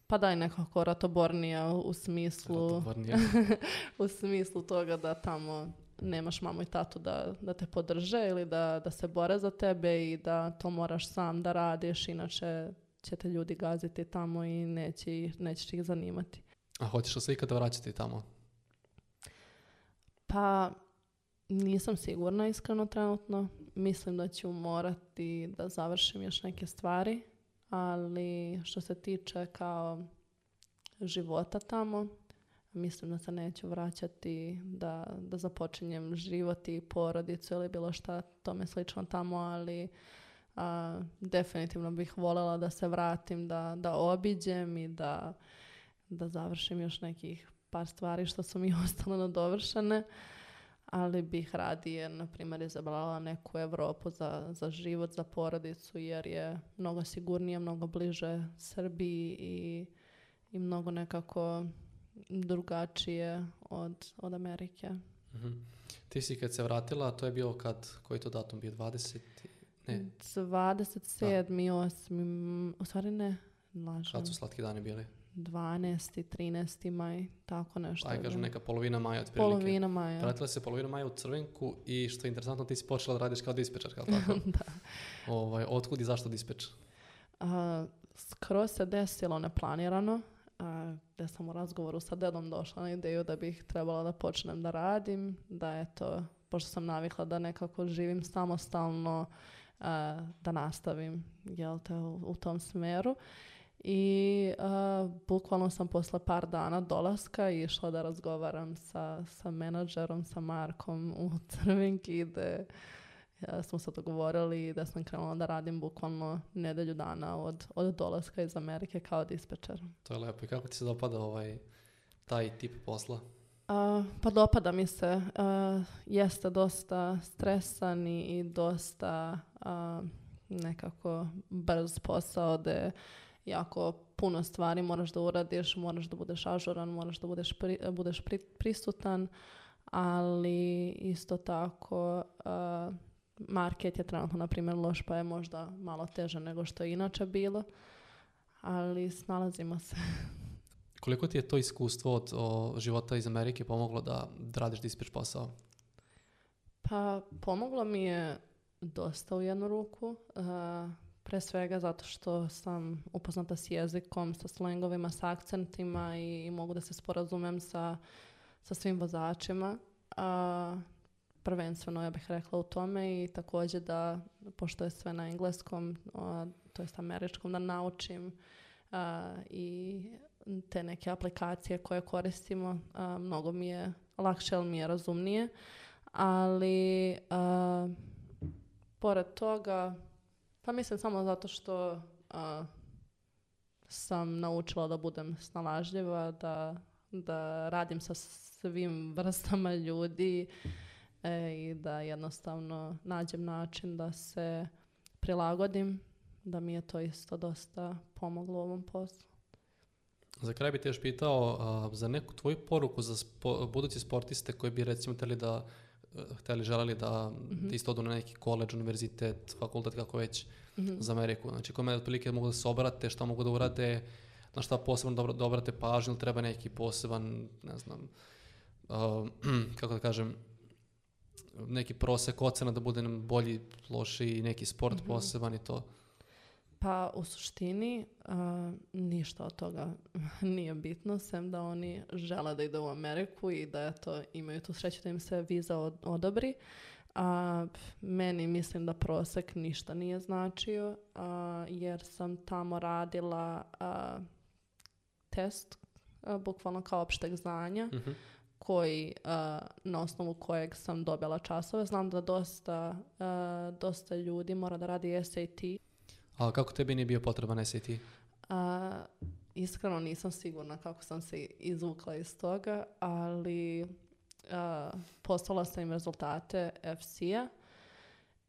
Pa daj nekako ratobornija u smislu... Ratobornija. u smislu toga da tamo nemaš mamu i tatu da, da te podrže ili da, da se bore za tebe i da to moraš sam da radiš, inače će te ljudi gaziti tamo i neće, nećeš ih zanimati. A hoćeš li se ikada vraćati tamo? Pa nisam sigurna iskreno trenutno. Mislim da ću morati da završim još neke stvari, ali što se tiče kao života tamo, mislim da se neću vraćati, da, da započinjem život i porodicu ili bilo šta tome slično tamo, ali definitivno bih voljela da se vratim, da, da obiđem i da, da završim još nekih par stvari što su mi ostale nadovršene, ali bih radije, na primjer, izabrala neku Evropu za, za život, za porodicu, jer je mnogo sigurnije, mnogo bliže Srbiji i, i mnogo nekako drugačije od, od Amerike. mm Ti si kad se vratila, to je bilo kad, koji to datum bio, 20? Ne. 27. 8. U stvari ne, Kad su slatki dani bili? 12. 13. maj, tako nešto. Ajde, kažem neka polovina maja otprilike. Polovina maja. Vratila se polovina maja u Crvenku i što je interesantno, ti si počela da radiš kao dispečar, kao tako? da. Ovaj, otkud i zašto dispeč? A, skroz se desilo neplanirano, a, da sam u razgovoru sa dedom došla na ideju da bih trebala da počnem da radim, da to pošto sam navikla da nekako živim samostalno, da nastavim, jel te, u, u tom smeru i uh, bukvalno sam posle par dana dolaska i išla da razgovaram sa, sa menadžerom, sa Markom u Crvenki gde ja, smo se dogovorili da sam krenula da radim bukvalno nedelju dana od, od dolaska iz Amerike kao dispečer. To je lepo. I kako ti se dopada ovaj, taj tip posla? Uh, pa dopada mi se. E, jeste dosta stresan i dosta nekako brz posao da jako puno stvari moraš da uradiš, moraš da budeš ažuran, moraš da budeš, budeš prisutan, ali isto tako market je trenutno, na primjer, loš, pa je možda malo teže nego što je inače bilo, ali snalazimo se. Koliko ti je to iskustvo od o, života iz Amerike pomoglo da, da radiš dispeč posao? Pa pomoglo mi je dosta u jednu ruku pre svega zato što sam upoznata s jezikom, sa slengovima, sa akcentima i mogu da se sporazumem sa, sa svim vozačima. A, prvenstveno ja bih rekla u tome i također da, pošto je sve na engleskom, a, to jest američkom, da naučim i te neke aplikacije koje koristimo, mnogo mi je lakše, ali mi je razumnije. Ali, pored toga, pa mislim samo zato što sam naučila da budem snalažljiva, da, da radim sa svim vrstama ljudi e, i da jednostavno nađem način da se prilagodim, da mi je to isto dosta pomoglo u ovom poslu. Za kraj bih te još pitao za neku tvoju poruku za spo, budući sportiste koji bi recimo htjeli da Eh, hteli, želeli mhm. da, isto odu na neki koleđ, univerzitet, fakultet, kako već, mhm. za Ameriku. Znači, kome mene otprilike mogu da se obrate, šta mogu da urade, na šta posebno dobro, da obrate pažnju, treba neki poseban, ne znam, eh, kako da kažem, neki prosek ocena da bude nam bolji, loši, neki sport mhm. poseban i to. Pa u suštini e, ništa od toga nije bitno, sem da oni žele da idu u Ameriku i da eto, imaju tu sreću da im se viza od, odobri. A, meni mislim da prosek ništa nije značio jer sam tamo radila test bukvalno kao opšteg znanja mhm. koji na osnovu kojeg sam dobila časove. Znam da dosta, dosta ljudi mora da radi SAT a kako tebi nije bio potreban SAT? A, iskreno nisam sigurna kako sam se izvukla iz toga, ali a, postala sam im rezultate FC-a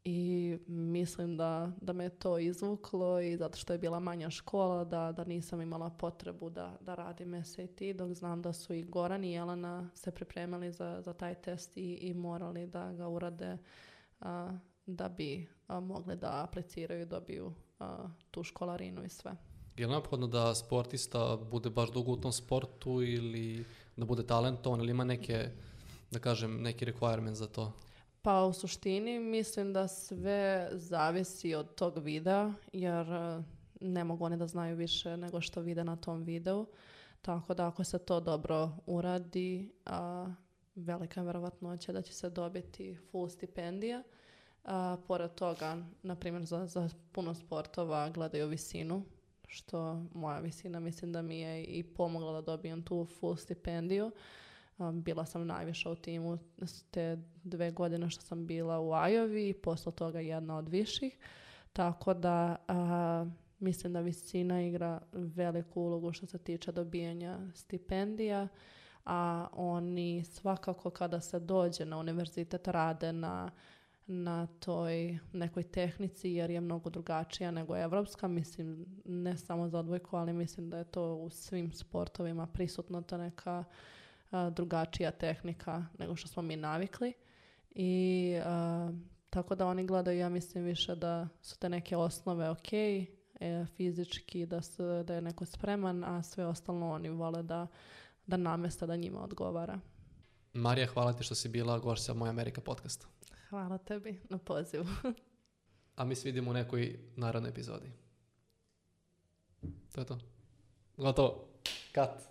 i mislim da, da me to izvuklo i zato što je bila manja škola da, da nisam imala potrebu da, da radim SAT dok znam da su i Goran i Jelena se pripremili za, za taj test i, i morali da ga urade da bi a, mogli da apliciraju i dobiju tu školarinu i sve. Je li neophodno da sportista bude baš dugo u tom sportu ili da bude talentovan ili ima neke, da kažem, neki requirement za to? Pa u suštini mislim da sve zavisi od tog videa, jer e, ne mogu oni da znaju više nego što vide na tom videu. Tako da ako se to dobro uradi, a, velika verovatnoća da će se dobiti full stipendija. A, pored toga, na primjer, za, za puno sportova gledaju visinu, što moja visina mislim da mi je i pomogla da dobijem tu full stipendiju. Bila sam najviša u timu te dve godine što sam bila u Ajovi i posle toga jedna od viših. Tako da mislim da visina igra veliku ulogu što se tiče dobijanja stipendija, a oni svakako kada se dođe na univerzitet rade na na toj nekoj tehnici jer je mnogo drugačija nego evropska. Mislim, ne samo za odbojku, ali mislim da je to u svim sportovima prisutno ta neka drugačija tehnika nego što smo mi navikli. I tako da oni gledaju, ja mislim više da su te neke osnove ok, e, fizički, da, da je neko spreman, a sve ostalo oni vole da, da namesta da njima odgovara. Marija, hvala ti što si bila gošća Moja Amerika podcasta. Hvala tebi na pozivu. A mi se vidimo u nekoj narodnoj epizodi. To je to. Gotovo. Kat.